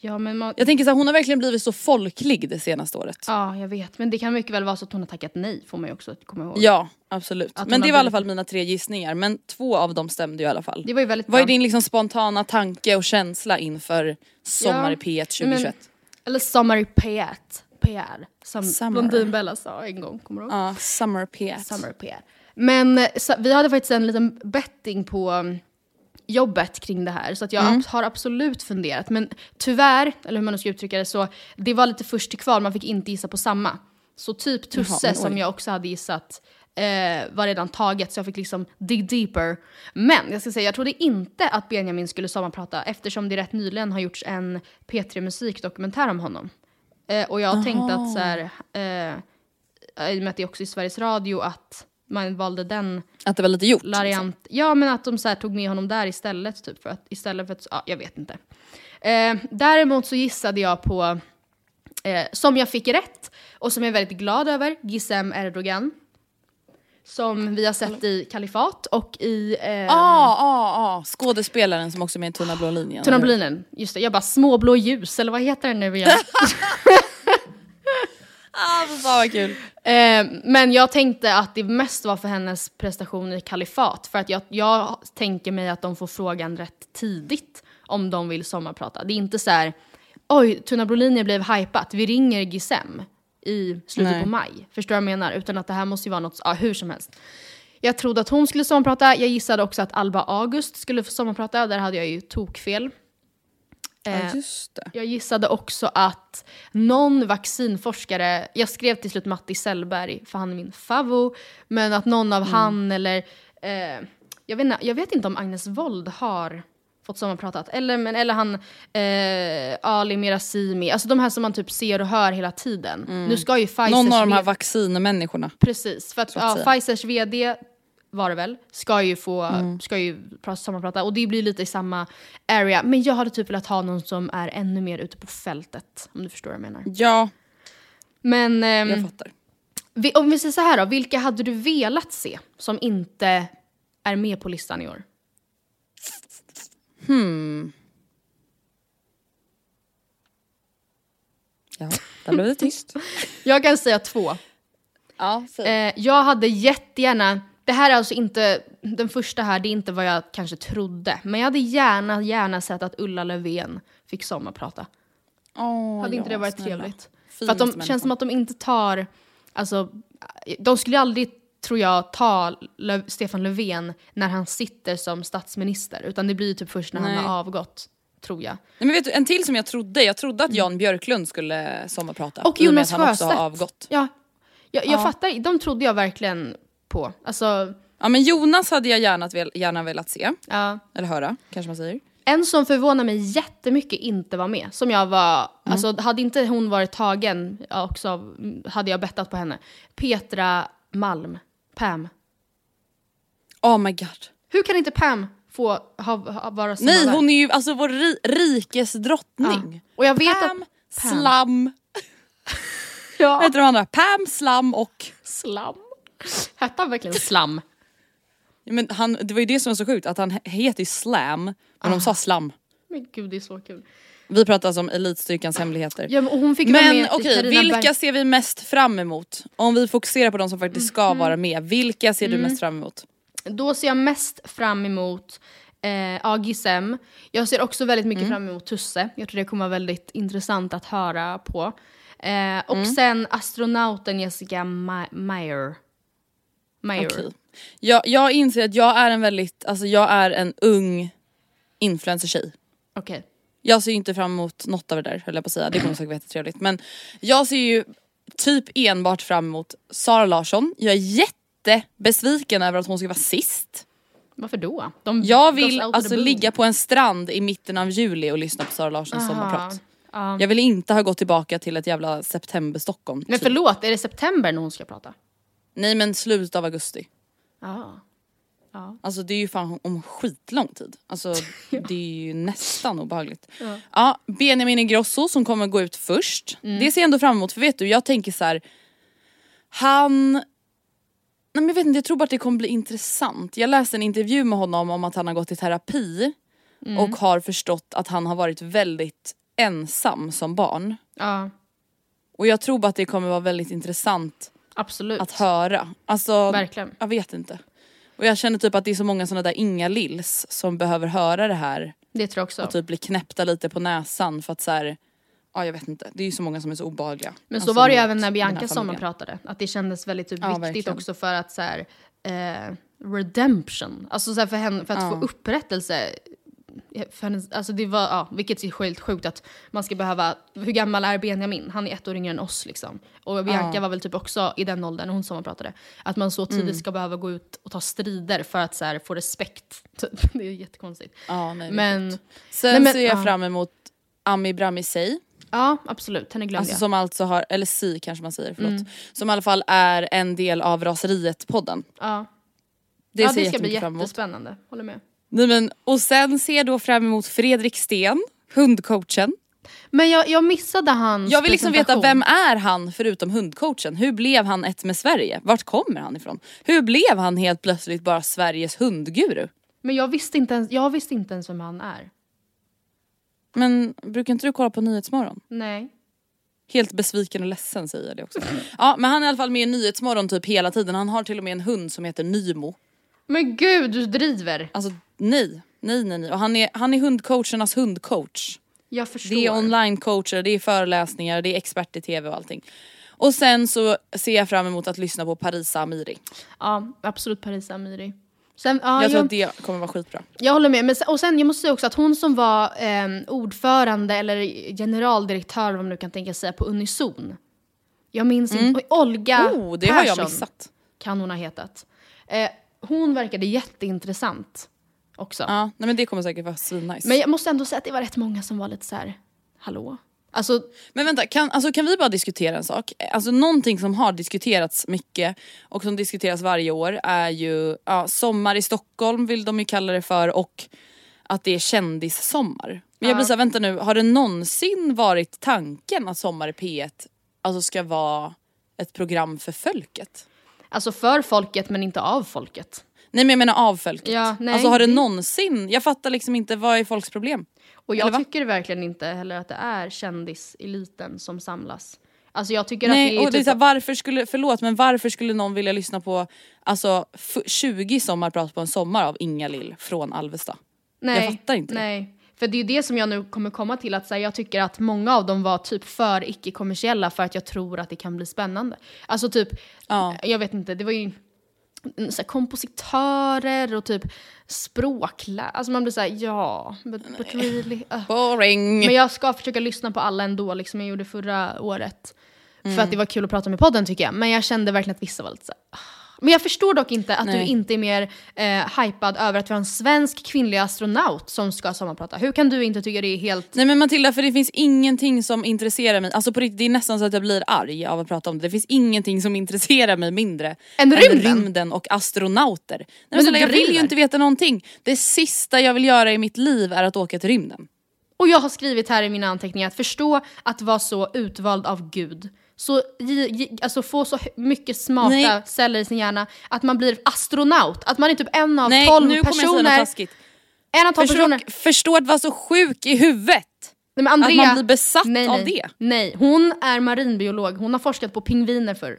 Ja, men man, Jag tänker så här, hon har verkligen blivit så folklig det senaste året. ja, jag vet. Men det kan mycket väl vara så att hon har tackat nej, får man ju också komma ihåg. Ja, absolut. Att Men det var i alla fall mina tre gissningar. Men två av dem stämde ju i alla fall. Det var ju väldigt Vad är din liksom spontana tanke och känsla inför Sommar i Ja, P1 2021? men- Eller Sommar i P1. PR. Som Summer. Blondinbella sa en gång, kommer du ihåg? Ja, Summer P1. Summer PR. Men så, vi hade faktiskt en liten betting på um, jobbet kring det här. Så att jag Mm. har absolut funderat. Men tyvärr, eller hur man nu ska uttrycka det, så det var lite först till kval, man fick inte gissa på samma. Så typ Tusse Jaha, som jag också hade gissat eh, var redan taget så jag fick liksom dig deeper. Men jag ska säga, jag trodde inte att Benjamin skulle sommarprata eftersom det rätt nyligen har gjorts en P3 Musikdokumentär om honom. Eh, och jag tänkte att så här, eh, i och med att det är också i Sveriges Radio, att man valde den Att det var lite gjort. variant. Ja, men att de så här, tog med honom där istället. Typ, för att, istället för att, ja, jag vet inte. Eh, däremot så gissade jag på, eh, som jag fick rätt, och som jag är väldigt glad över, Gizem Erdogan. Som vi har sett i Kalifat och i eh, Ja, ja, ja. Skådespelaren som också är med i Tunna blå linjen. Tunna hur? blinen. Just det, jag bara småblå ljus, eller vad heter den nu igen? Ah, fan vad kul. Eh, men jag tänkte att det mest var för hennes prestation i Kalifat. För att jag, jag tänker mig att de får frågan rätt tidigt om de vill sommarprata. Det är inte så här, oj, Tunna blå linje blev hypat, vi ringer Gizem i slutet Nej. på maj. Förstår du vad jag menar? Utan att det här måste ju vara något, ja hur som helst. Jag trodde att hon skulle sommarprata, jag gissade också att Alba August skulle få sommarprata, där hade jag ju tokfel. Eh, Ja, jag gissade också att någon vaccinforskare, jag skrev till slut Matti Sellberg för han är min favvo, men att någon av han eller, eh, jag, vet inte, jag vet inte om Agnes Wold har fått sommarpratat, eller, men, eller han eh, Ali Mirazimi, alltså de här som man typ ser och hör hela tiden. Nu ska ju Pfizers Någon av de här vaccinmänniskorna. Precis, för att att ja. Pfizers vd var det väl, ska ju få, Mm. ska ju pra- sammanprata och det blir lite i samma area. Men jag hade typ velat ha någon som är ännu mer ute på fältet, om du förstår vad jag menar. Ja, Men ehm, jag fattar. vi, om vi säger så här då, vilka hade du velat se som inte är med på listan i år? Ja, där blev det tyst. Jag kan säga två. ja. Eh, jag hade jättegärna, det här är alltså inte, den första här, det är inte vad jag kanske trodde. Men jag hade gärna, gärna sett att Ulla Löfven fick sommarprata. Åh, Hade inte ja, det varit snälla. trevligt? För Finaste att de människan. känns som att de inte tar, alltså, de skulle aldrig, tror jag, ta Löv, Stefan Löfven när han sitter som statsminister. Utan det blir typ först när Nej. han har avgått, tror jag. Nej, men vet du, en till som jag trodde, jag trodde att Jan Björklund skulle sommarprata. Mm. Och Jonas att han också Sjöstedt. har avgått. Ja, jag, jag Ja. fattar, de trodde jag verkligen på. Alltså, Ja men Jonas hade jag gärna, vel- gärna velat se, ja. eller höra kanske man säger. En som förvånar mig jättemycket inte var med, som jag var, Mm. alltså hade inte hon varit tagen ja, också, hade jag bettat på henne. Petra Malm, Pam. Oh my god. Hur kan inte Pam få ha, ha, vara samma Nej hon är ju alltså vår ri- rikes drottning. Och jag vet Pam, att... Pam. Slam, Ja. vad heter de andra? Pam, Slam och... Slam. Hette han verkligen Slam? Men han, det var ju det som var så sjukt, att han he- heter ju Slam, men Ah. de sa Slam. Men gud, det är så kul. Vi pratar alltså om elitstyrkans hemligheter. Ja, men hon fick Men med okej, Carina vilka Berg- ser vi mest fram emot? Om vi fokuserar på de som faktiskt ska Mhm. vara med, vilka ser du mest fram emot? Då ser jag mest fram emot eh, ja. Jag ser också väldigt mycket fram emot Tusse. Jag tror det kommer vara väldigt intressant att höra på. Eh, och sen astronauten Jessica Ma- Meyer. Meyer. Okej. Jag, jag inser att jag är en väldigt, alltså jag är en ung influencer-tjej. Okej. Jag ser ju inte fram emot något av det där höll jag på att säga, det kommer säkert vara jättetrevligt. Men jag ser ju typ enbart fram emot Sara Larsson. Jag är jättebesviken över att hon ska vara sist. Varför då? De Jag vill alltså ligga på en strand i mitten av juli och lyssna på Sara Larssons Aha. sommarprat. Ja. Jag vill inte ha gått tillbaka till ett jävla september Stockholm. Men typ. förlåt, är det september när hon ska prata? Nej men slutet av augusti. Ja. Ja. Alltså det är ju fan om skitlång tid. Alltså det är ju nästan obehagligt. Ja. Benjamin Ingrosso som kommer gå ut först. Mm. Det ser jag ändå fram emot för vet du jag tänker så här. Han Nej men jag vet inte, jag tror bara att det kommer bli intressant. Jag läste en intervju med honom om att han har gått i terapi Mm. och har förstått att han har varit väldigt ensam som barn. Ja, Och jag tror bara att det kommer vara väldigt intressant absolut. att höra. Alltså, Verkligen. jag vet inte. Och jag känner typ att det är så många såna där inga lills som behöver höra det här Det tror jag också. och typ bli knäppta lite på näsan för att så här, ja jag vet inte, det är ju så många som är så obehagliga. Men så Alltså, var det ju mot även när den Bianca familjen. sommarpratade. Att det kändes väldigt typ Ja, viktigt verkligen. också för att så här, eh, redemption, alltså så här för, henne, för att få upprättelse. För hennes, alltså det var, ja, vilket är helt sjukt att man ska behöva, hur gammal är Benjamin? Han är ett år yngre än oss liksom. Och Bianca var väl typ också i den åldern, hon sommarpratade. Att man så tidigt Mm. ska behöva gå ut och ta strider för att så här, få respekt. Typ. Det är jättekonstigt. Ja, nej, Men, sjukt. Sen Nej, men- ser jag ja. fram emot Ami Brami Sey, ja absolut, henne glömde alltså jag. som alltså har, eller Si kanske man säger, förlåt. Mm. Som i alla fall är en del av Raseriet-podden. Ja. Det ja, ser det ska bli jättespännande, håller med. Nej, men, och sen ser jag då fram emot Fredrik Sten, hundcoachen. Men jag, jag missade hans Jag vill liksom veta vem är han förutom hundcoachen? Hur blev han ett med Sverige? Vart kommer han ifrån? Hur blev han helt plötsligt bara Sveriges hundguru? Men jag visste, inte ens, jag visste inte ens vem han är. Men brukar inte du kolla på Nyhetsmorgon? Nej. Helt besviken och ledsen säger jag det också. Ja men han är i alla fall med i Nyhetsmorgon typ hela tiden. Han har till och med en hund som heter Nymo. Men gud, du driver. Alltså nej, nej nej nej. Och han är, han är hundcoachernas hundcoach. Jag förstår. Det är onlinecoacher, det är föreläsningar, det är expert i tv och allting. Och sen så ser jag fram emot att lyssna på Parisa Amiri. Ja, absolut Parisa Amiri. Sen, ja, jag tror jag, att det kommer vara skitbra. jag håller med. Men, och sen, jag måste säga också att hon som var eh, ordförande eller generaldirektör, vad man nu kan tänka sig, på Unison. Jag minns inte. Oj, Olga Mm. Oh, det har jag Persson missat. kan hon ha hetat. Eh, hon verkade jätteintressant också. Ja, nej men det kommer säkert vara svinnice. Men jag måste ändå säga att det var rätt många som var lite så här, hallå? Alltså, Men vänta, kan, alltså, kan vi bara diskutera en sak? Alltså någonting som har diskuterats mycket och som diskuteras varje år är ju ja, sommar i Stockholm vill de ju kalla det för och att det är kändissommar. Men jag blir såhär, vänta nu, har det någonsin varit tanken att Sommar i P1 alltså ska vara ett program för folket? alltså för folket men inte av folket. Nej men jag menar av folket. Ja, nej, alltså har det det- någonsin, jag fattar liksom inte vad är folks problem? Och jag tycker verkligen inte heller att det är kändiseliten som samlas. Alltså jag tycker att Nej, det är och det är typ... så här, varför skulle, förlåt men varför skulle någon vilja lyssna på alltså, f- 20 sommarprat på en sommar av Inga Lill från Alvesta? nej, jag fattar inte det. Nej. För det är ju det som jag nu kommer komma till, att här, jag tycker att många av dem var typ för icke-kommersiella för att jag tror att det kan bli spännande. Alltså typ, Ja. jag vet inte, det var ju så här, kompositörer och typ språklärare. Alltså man blir såhär, ja, but, but really. uh. Boring! Men jag ska försöka lyssna på alla ändå, liksom jag gjorde förra året. För att det var kul att prata med podden tycker jag. Men jag kände verkligen att vissa var lite så här, "Ah." Men jag förstår dock inte att du Nej. inte inte är mer eh, hypad över att vi har en svensk kvinnlig astronaut som ska sommarprata. Hur kan du inte tycka det är helt... Nej men Matilda för det finns ingenting som intresserar mig, alltså på riktigt det är nästan så att jag blir arg av att prata om det. Det finns ingenting som intresserar mig mindre Än rymden? rymden och astronauter. Nej, Men men du jag vill ju inte veta någonting. Det sista jag vill göra i mitt liv är att åka till rymden. Och jag har skrivit här i mina anteckningar att förstå att vara så utvald av Gud. Så, alltså få så mycket smarta Nej. celler i sin hjärna att man blir astronaut. Att man är typ en av Nej tolv nu kommer jag säga personer. En av tolv personer. Förstå, att vara så sjuk i huvudet. Nej, men Andrea, Att man blir besatt nej, av nej, det. Nej, hon är marinbiolog. Hon har forskat på pingviner förr.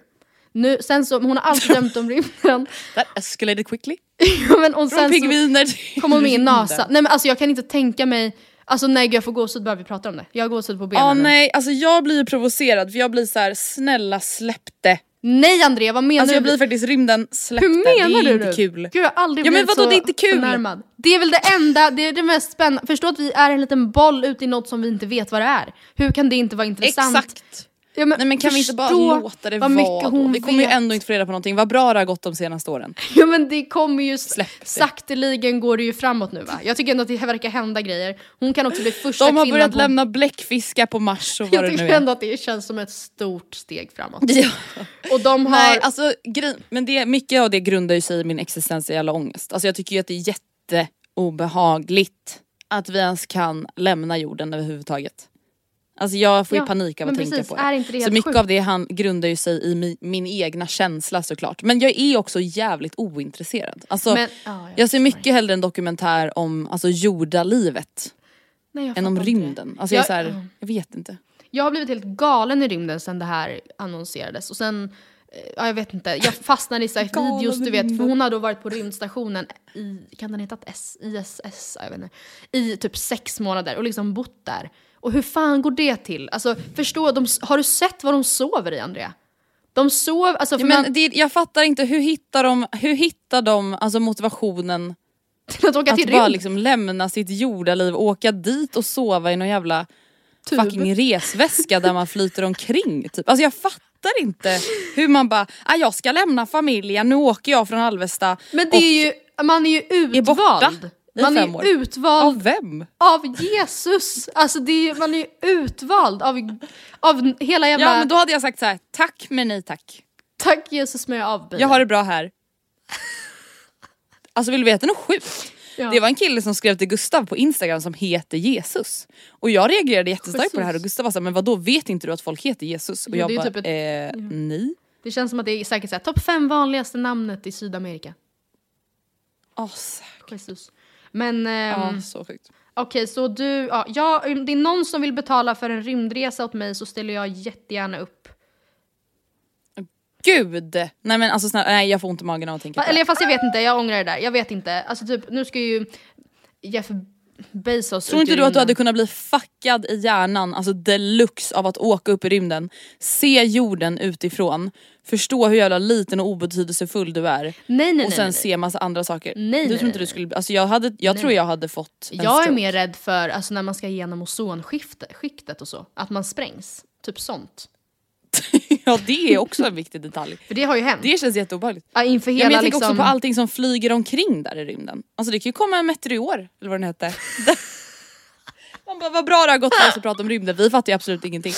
Nu, sen så, hon har alltid drömt om rymden. That escalated quickly. Ja, men, och Från pingviner till kom hon med i. NASA. Nej men alltså jag kan inte tänka mig, alltså nej gud jag får gåshud bara vi pratar om det. Jag har gåshud på benen Ja nu. nej, alltså jag blir provocerad för jag blir så här: snälla släpp det. Nej Andrea, vad menar Alltså jag du? blir faktiskt rymden släpp Hur det. menar det är du? inte kul. Gud jag har aldrig Ja, men blivit vadå, så det är inte kul? förnärmad. Det är väl det enda, det är det mest spännande. Förstå att vi är en liten boll ute i något som vi inte vet vad det är. Hur kan det inte vara intressant? Exakt. Ja, Nej men kan vi inte bara låta det vara då? Vi kommer ju vet. ändå inte få reda på någonting. Vad bra det har gått de senaste åren. Ja men det kommer ju, Släpp det. sakteligen går det ju framåt nu va? Jag tycker ändå att det verkar hända grejer. Hon kan också bli första De har kvinnan börjat på... lämna bläckfiskar på Mars och vad Jag det nu tycker är. ändå att det känns som ett stort steg framåt. Ja. Och de har... Nej alltså men det, mycket av det grundar ju sig i min existentiella ångest. Alltså jag tycker ju att det är jätteobehagligt att vi ens kan lämna jorden överhuvudtaget. Alltså jag får ju Ja, panik av att tänka precis, på det. är det Så mycket sjukt? av det han grundar ju sig i min, min egna känsla såklart. Men jag är också jävligt ointresserad. Alltså, Men- ja, jag jag ser mycket hellre en dokumentär om alltså, jordalivet. Nej, än om rymden. Alltså jag, är Jag- så här, jag vet inte. Jag har blivit helt galen i rymden sen det här annonserades. Och sen, eh, ja jag vet inte, jag fastnade i så här videos du vet. För hon hade då varit på rymdstationen i, kan den heta ISS? Jag vet inte. I typ sex månader och liksom bott där. Och hur fan går det till? Alltså förstå, de, har du sett vad de sover i Andrea? De sov, alltså för Ja, man, men det, jag fattar inte, hur hittar de, hur hittar de alltså motivationen till att åka till att bara liksom lämna sitt jordaliv och åka dit och sova i någon jävla Tub. fucking resväska där man flyter omkring. Typ. Alltså jag fattar inte hur man bara, ah, jag ska lämna familjen, nu åker jag från Alvesta. Men det är ju, man är ju är borta utvald. i Man är år. utvald Av vem? av Jesus. Alltså är, man är utvald av, av hela jävla... Ja men då hade jag sagt så här: tack men nej tack. Tack Jesus men jag avböjer. Jag har det bra här. Alltså vill du veta något sjukt? Ja. Det var en kille som skrev till Gustav på Instagram som heter Jesus. Och jag reagerade jättestarkt på det här och Jesus. Gustav var såhär, men vadå vet inte du att folk heter Jesus? Och Jo, jag bara, typ ett- eh, nej. Det känns som att det är säkert såhär, topp fem vanligaste namnet i Sydamerika. Oh, säkert. Jesus. Men ehm, Ja, så sjukt. okej så du, ja, ja, om det är någon som vill betala för en rymdresa åt mig så ställer jag jättegärna upp. Gud! Nej men alltså snälla, nej jag får ont i magen av att tänka på det. Eller fast jag vet inte, jag ångrar det där. Jag vet inte. Alltså typ, nu ska ju Jeff Bezos Tror inte du att du hade kunnat bli fuckad i hjärnan, alltså deluxe av att åka upp i rymden, se jorden utifrån, förstå hur jävla liten och obetydelsefull du är Nej nej nej. och sen se massa andra saker. Nej, du nej, tror inte du skulle, alltså jag, hade, jag tror jag hade fått en Jag är stroke. mer rädd för alltså, när man ska igenom ozonskiktet skiktet och så. Att man sprängs. Typ sånt. ja det är också en viktig detalj. För det har ju hänt. Det känns jätteobehagligt. ja, inför Ja, hela men jag tänker liksom... också på allting som flyger omkring där i rymden. Alltså det kan ju komma en meteor, eller vad den hette. Man bara, vad bra det har gått för oss att prata om rymden, vi fattar ju absolut ingenting.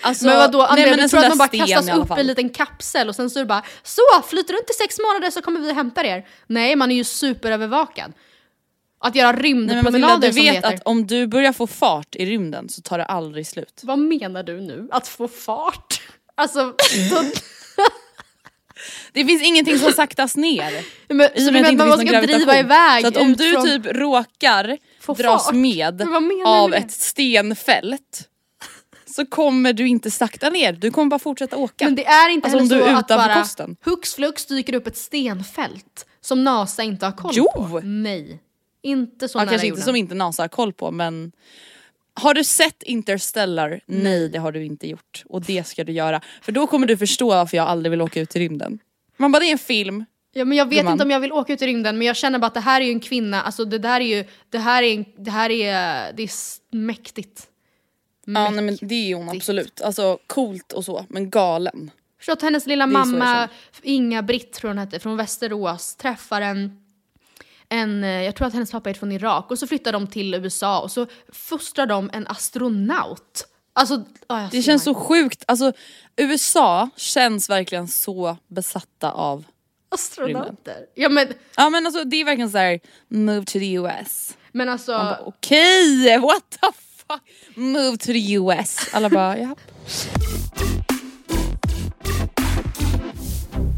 Alltså, Men vadå, Andrea, nej, men du tror att man bara kastas upp i en liten kapsel och sen så är det bara Så, flyter runt i sex månader så kommer vi och hämtar er. Nej, man är ju superövervakad. Att göra Nej, rymdpromenader du som det vet att om du börjar få fart i rymden så tar det aldrig slut. Vad menar du nu? Att få fart? Alltså, då, Det finns ingenting som saktas ner. men, vet inte man någon driva iväg Så att om du från... typ råkar Få dras fart. med Men av med ett stenfält så kommer du inte sakta ner, du kommer bara fortsätta åka. Men det är inte Alltså, heller så att bara kosten. hux flux dyker upp ett stenfält som NASA inte har koll Jo! på. Nej. Inte så ja, nära kanske jorden. inte som inte NASA har koll på men har du sett Interstellar? Nej det har du inte gjort och det ska du göra. För då kommer du förstå varför jag aldrig vill åka ut i rymden. Man bara det är en film, Ja, men jag vet Gumman. inte om jag vill åka ut i rymden men jag känner bara att det här är ju en kvinna, alltså det där är ju, det här är, det här är, det är s- mäktigt. ja men det är hon absolut. Alltså coolt och så men galen. Förstå att hennes lilla mamma, Inga-Britt tror hon hette, från Västerås, träffar en, en, eh, jag tror att hennes pappa är från Irak och så flyttar de till USA och så fostrar de en astronaut. Alltså, jag Det känns så sjukt, alltså USA känns verkligen så besatta av Astronauter. Ja men, Ja men alltså det är verkligen så här: move to the US. men alltså, Man bara okej, what the fuck? Move to the US. Alla bara ja.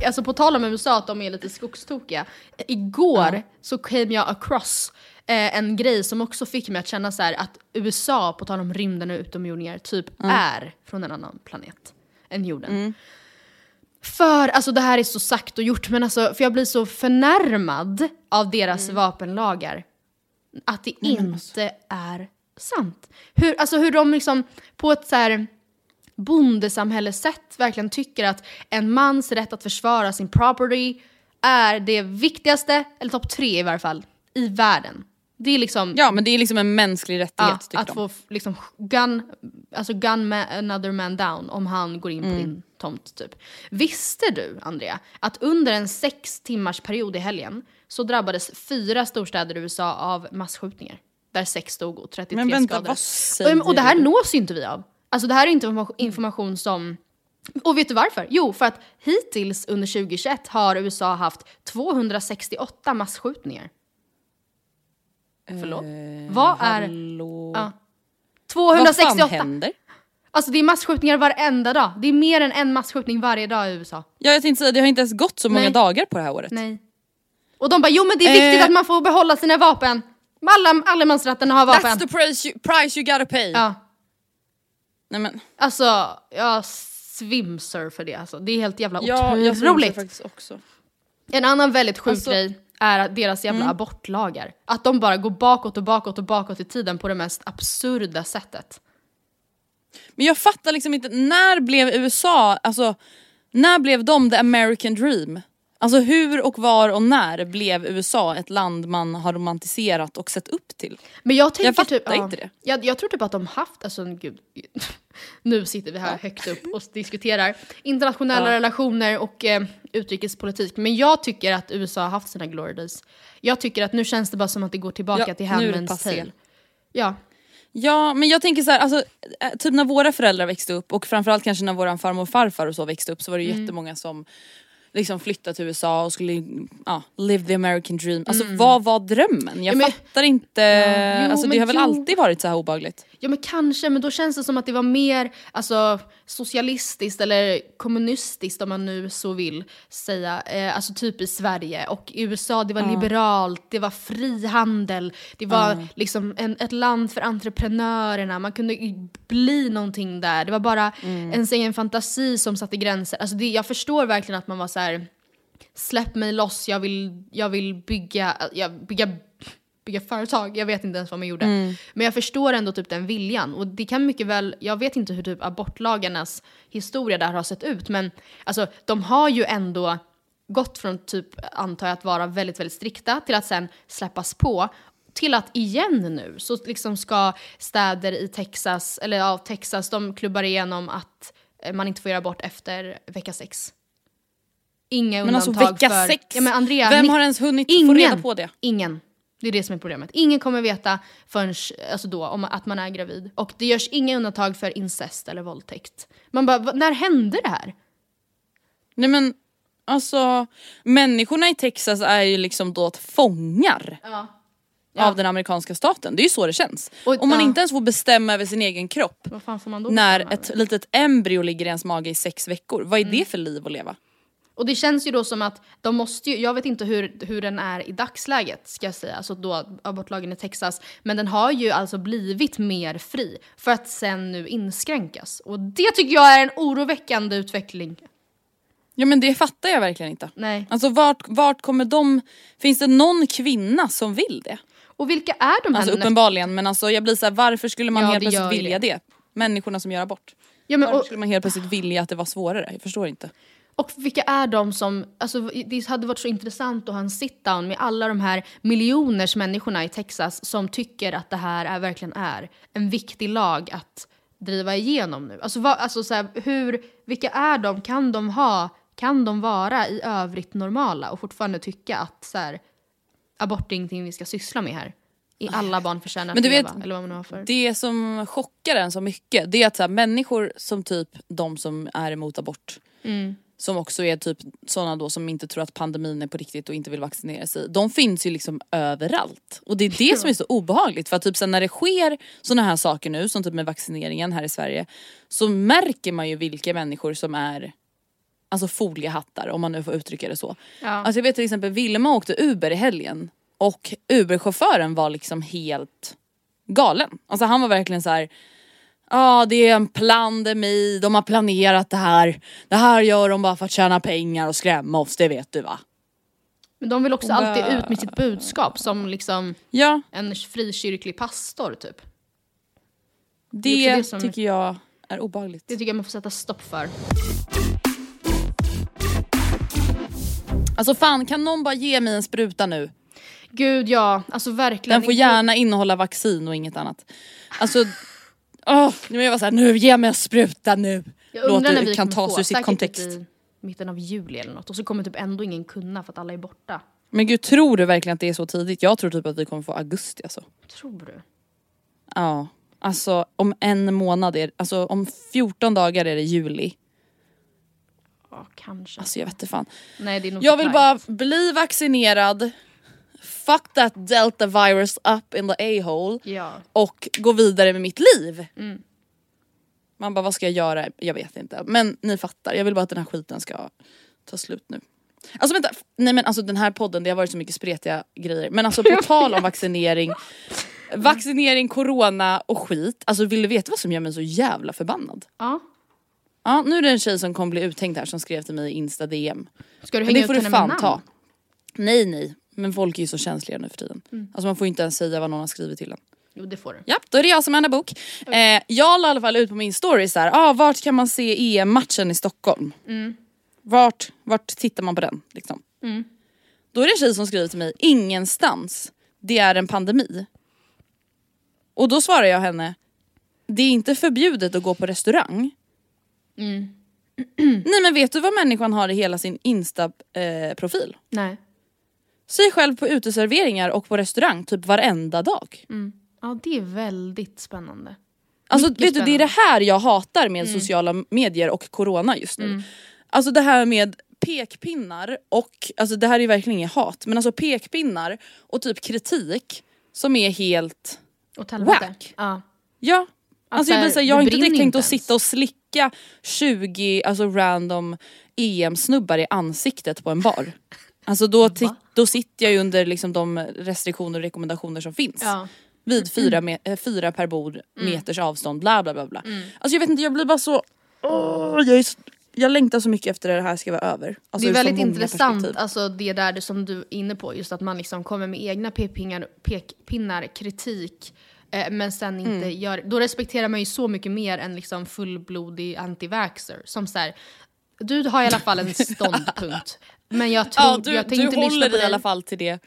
Alltså på tal om USA att de är lite skogstokiga. Igår så came jag across eh, en grej som också fick mig att känna så här att USA, på tal om rymden och utomjordingar, typ är från en annan planet än jorden. För, alltså det här är så sagt och gjort, men alltså, för jag blir så förnärmad av deras vapenlagar. Att det inte är sant. Hur, alltså hur de liksom på ett så här bondesamhällesätt verkligen tycker att en mans rätt att försvara sin property är det viktigaste, eller topp tre i varje fall, i världen. Det är liksom ja men det är liksom en mänsklig rättighet ja, att de. få liksom gun, alltså gun ma- another man down om han går in Mm. på din tomt typ. Visste du, Andrea, att under en sex timmars period i helgen så drabbades fyra storstäder i USA av massskjutningar? Där sex dog och 33 Men vänta, skadades. vad säger och, och det här nås ju inte vi av. Alltså det här är inte information, information som... Och vet du varför? Jo, för att hittills under 2021 har USA haft 268 massskjutningar. Förlåt? Vad är... Hallå? Ja. Vad fan 268! händer? Alltså det är massskjutningar varenda dag. Det är mer än en massskjutning varje dag i USA. Ja jag tänkte säga det har inte ens gått så många Nej. dagar på det här året. Nej. Och de bara, jo men det är viktigt Eh. att man får behålla sina vapen. Alla, allemansrätten har vapen. That's the price you, price you gotta pay. Ja. Nej men, Alltså, jag svimsar för det alltså. Det är helt jävla ja, otroligt. faktiskt också. En annan väldigt sjuk Alltså- grej är att deras jävla abortlagar. Att de bara går bakåt och bakåt och bakåt i tiden på det mest absurda sättet. Men jag fattar liksom inte, när blev USA, alltså när blev de the American dream? Alltså hur och var och när blev USA ett land man har romantiserat och sett upp till? Men jag tänker fattar typ, inte det. Jag, jag tror typ att de haft, alltså gud, nu sitter vi här högt upp och diskuterar internationella Ja. relationer och eh, utrikespolitik. Men jag tycker att USA har haft sina glory days. Jag tycker att nu känns det bara som att det går tillbaka Ja, till passé. tale. Ja, Ja men jag tänker så här, alltså, eh, typ när våra föräldrar växte upp och framförallt kanske när våran farmor och farfar och så växte upp så var det Mm. jättemånga som liksom flyttade till USA och skulle ja, live the American dream. Alltså Mm. vad var drömmen? Jag Ja, men- fattar inte, Ja, jo, alltså, det har väl jo. alltid varit så här obehagligt? Ja men kanske, men då känns det som att det var mer alltså, socialistiskt eller kommunistiskt om man nu så vill säga. Eh, alltså typ i Sverige. Och i USA det var liberalt, det var frihandel, det var liksom en, ett land för entreprenörerna. Man kunde bli någonting där. Det var bara ens egen fantasi som satte gränser. Alltså det, jag förstår verkligen att man var så här. släpp mig loss, jag vill, jag vill bygga, jag, bygga bygga företag, jag vet inte ens vad man gjorde. Men jag förstår ändå typ den viljan. Och det kan mycket väl, jag vet inte hur typ abortlagarnas historia där har sett ut, men alltså de har ju ändå gått från typ, antar jag, att vara väldigt, väldigt strikta till att sen släppas på till att igen nu så liksom ska städer i Texas, eller ja, Texas, de klubbar igenom att eh, man inte får göra abort efter vecka sex. Inga Men alltså undantag vecka för... sex? Ja, men Andrea, Vem har ens hunnit ingen, få reda på det? Ingen. Det är det som är problemet. Ingen kommer veta förrän alltså då, om att man är gravid. Och det görs inga undantag för incest eller våldtäkt. Man bara, "Va- när hände det här? Nej men alltså människorna i Texas är ju liksom då fångar Ja. av den amerikanska staten. Det är ju så det känns. Och- Om man ja. inte ens får bestämma över sin egen kropp när ett litet embryo ligger i ens mage i sex veckor. Vad är Mm. det för liv att leva? Och det känns ju då som att de måste ju, jag vet inte hur, hur den är i dagsläget ska jag säga, alltså då abortlagen i Texas. Men den har ju alltså blivit mer fri för att sen nu inskränkas. Och det tycker jag är en oroväckande utveckling. Ja men det fattar jag verkligen inte. Nej. Alltså vart, vart kommer de, finns det någon kvinna som vill det? Och vilka är de här Alltså uppenbarligen men alltså jag blir så här, varför skulle man Ja, helt plötsligt vilja det. det? Människorna som gör abort. Ja, men, Varför och, skulle man helt plötsligt vilja att det var svårare? Jag förstår inte. Och vilka är de som, alltså det hade varit så intressant att ha en sit-down med alla de här miljoners människorna i Texas som tycker att det här är, verkligen är en viktig lag att driva igenom nu. Alltså, vad, alltså så här, hur, vilka är de? Kan de ha, kan de vara i övrigt normala och fortfarande tycka att så här, abort är ingenting vi ska syssla med här? I alla barn förtjänar Men du leva, vet, eller vad man har för. Det som chockar en så mycket det är att så här, människor som typ de som är emot abort Mm. Som också är typ sådana då som inte tror att pandemin är på riktigt och inte vill vaccinera sig. De finns ju liksom överallt. Och det är det som är så obehagligt för att typ sen när det sker sådana här saker nu som typ med vaccineringen här i Sverige så märker man ju vilka människor som är Alltså foliehattar om man nu får uttrycka det så. Ja. Alltså jag vet till exempel Vilma åkte Uber i helgen och Uber-chauffören var liksom helt galen. Alltså han var verkligen så här. Ja det är en pandemi, de har planerat det här. Det här gör de bara för att tjäna pengar och skrämma oss, det vet du va? Men de vill också Och alltid ut med sitt budskap som liksom Ja, en frikyrklig pastor typ. det, också det som- tycker jag är obehagligt. Det tycker jag man får sätta stopp för. Alltså fan kan någon bara ge mig en spruta nu? Gud ja, alltså verkligen. Den får gärna innehålla vaccin och inget annat. Alltså, nu är jag bara såhär, nu ge mig en spruta nu. Jag undrar Låter, vi kan tas ur sitt säkert kontext. i mitten av juli eller något. Och så kommer typ ändå ingen kunna för att alla är borta. Men gud tror du verkligen att det är så tidigt? Jag tror typ att vi kommer få augusti alltså. Tror du? Ja, alltså om en månad, är, alltså om 14 dagar är det juli. Ja, kanske. Alltså jag vet inte fan. Nej, det är nog Jag vill bara bli vaccinerad, fuck that delta virus up in the a-hole Ja. och gå vidare med mitt liv. Mm. Man bara vad ska jag göra? Jag vet inte. Men ni fattar, jag vill bara att den här skiten ska ta slut nu. Alltså vänta, nej men alltså den här podden det har varit så mycket spretiga grejer. Men alltså på tal om vaccinering, vaccinering, corona och skit. Alltså vill du veta vad som gör mig så jävla förbannad? Ja. Ja nu är det en tjej som kommer bli uthängd här som skrev till mig i Insta DM. Ska du hänga det ut får du henne med fan namn? ta. Nej nej, men folk är ju så känsliga nu för tiden. Mm. Alltså man får inte ens säga vad någon har skrivit till en. Jo det får du. Ja, då är det jag som Anna Bok. Eh, jag la i alla fall ut på min story så här, ah, vart kan man se EM-matchen i Stockholm? Vart, vart tittar man på den? Liksom? Då är det en tjej som skriver till mig, ingenstans. Det är en pandemi. Och då svarar jag henne, det är inte förbjudet att gå på restaurang. Nej men vet du vad människan har i hela sin Insta-profil? Nej. Sig själv på uteserveringar och på restaurang typ varenda dag. Ja det är väldigt spännande. Alltså Mycket vet du, det är det spännande. här jag hatar med sociala medier och corona just nu. Alltså det här med pekpinnar och, alltså det här är verkligen inget hat, men alltså pekpinnar och typ kritik som är helt. Whack. Ja. ja. Alltså jag, här, jag har inte direkt tänkt att sitta och slicka 20 alltså random EM-snubbar i ansiktet på en bar. Alltså då, då sitter jag ju under liksom de restriktioner och rekommendationer som finns. Ja. Vid fyra, me- eh, fyra per bord, meters avstånd, bla bla bla. bla. Alltså jag vet inte, jag blir bara så... Åh, jag, så jag längtar så mycket efter det här ska vara över. Alltså, det är väldigt intressant, alltså det där det som du är inne på, just att man liksom kommer med egna pekpinnar, pekpinnar kritik, eh, men sen inte Mm. gör, då respekterar man ju så mycket mer än liksom fullblodig anti-vaxxer. Som så här, du har i alla fall en ståndpunkt, men jag tror, Ja, du, jag du håller på i dig. alla fall till det.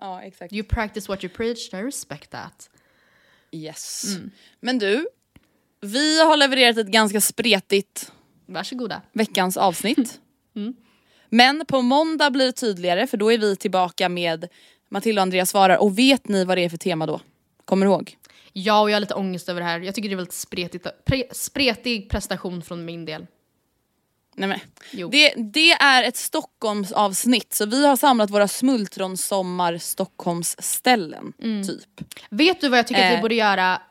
Ja exakt. You practice what you preach, I respect that. Yes. Mm. Men du, vi har levererat ett ganska spretigt Varsågoda. veckans avsnitt. Mm. Men på måndag blir det tydligare för då är vi tillbaka med Matilda och Andreas svarar och vet ni vad det är för tema då? Kommer du ihåg? Ja, och jag har lite ångest över det här. Jag tycker det är väldigt spretigt, pre, spretig prestation från min del. Nej, men. Jo. Det, det är ett Stockholmsavsnitt så vi har samlat våra smultronsommar Stockholmsställen Mm. typ. Vet du vad jag tycker att vi Eh. borde göra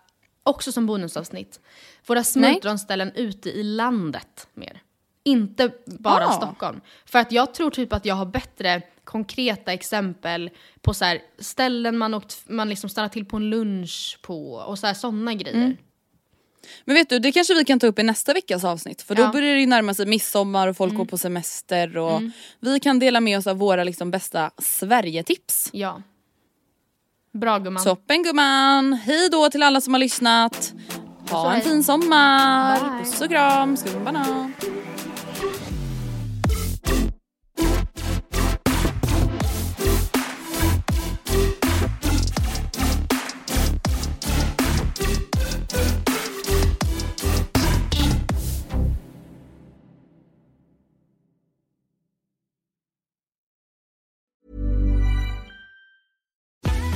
också som bonusavsnitt? Våra smultronställen ute i landet mer. Inte bara Ah. Stockholm. För att jag tror typ att jag har bättre konkreta exempel på så här, ställen man, åkt, man liksom stannar till på en lunch på och så här, sådana grejer. Mm. Men vet du, det kanske vi kan ta upp i nästa veckas avsnitt för då Ja. Mm. börjar det ju närma sig midsommar och folk går på semester och vi kan dela med oss av våra liksom bästa Sverigetips. Ja. Bra gumman. Toppen gumman! Hej då till alla som har lyssnat. Ha en fin sommar! Bye. Puss och kram, skumbanan!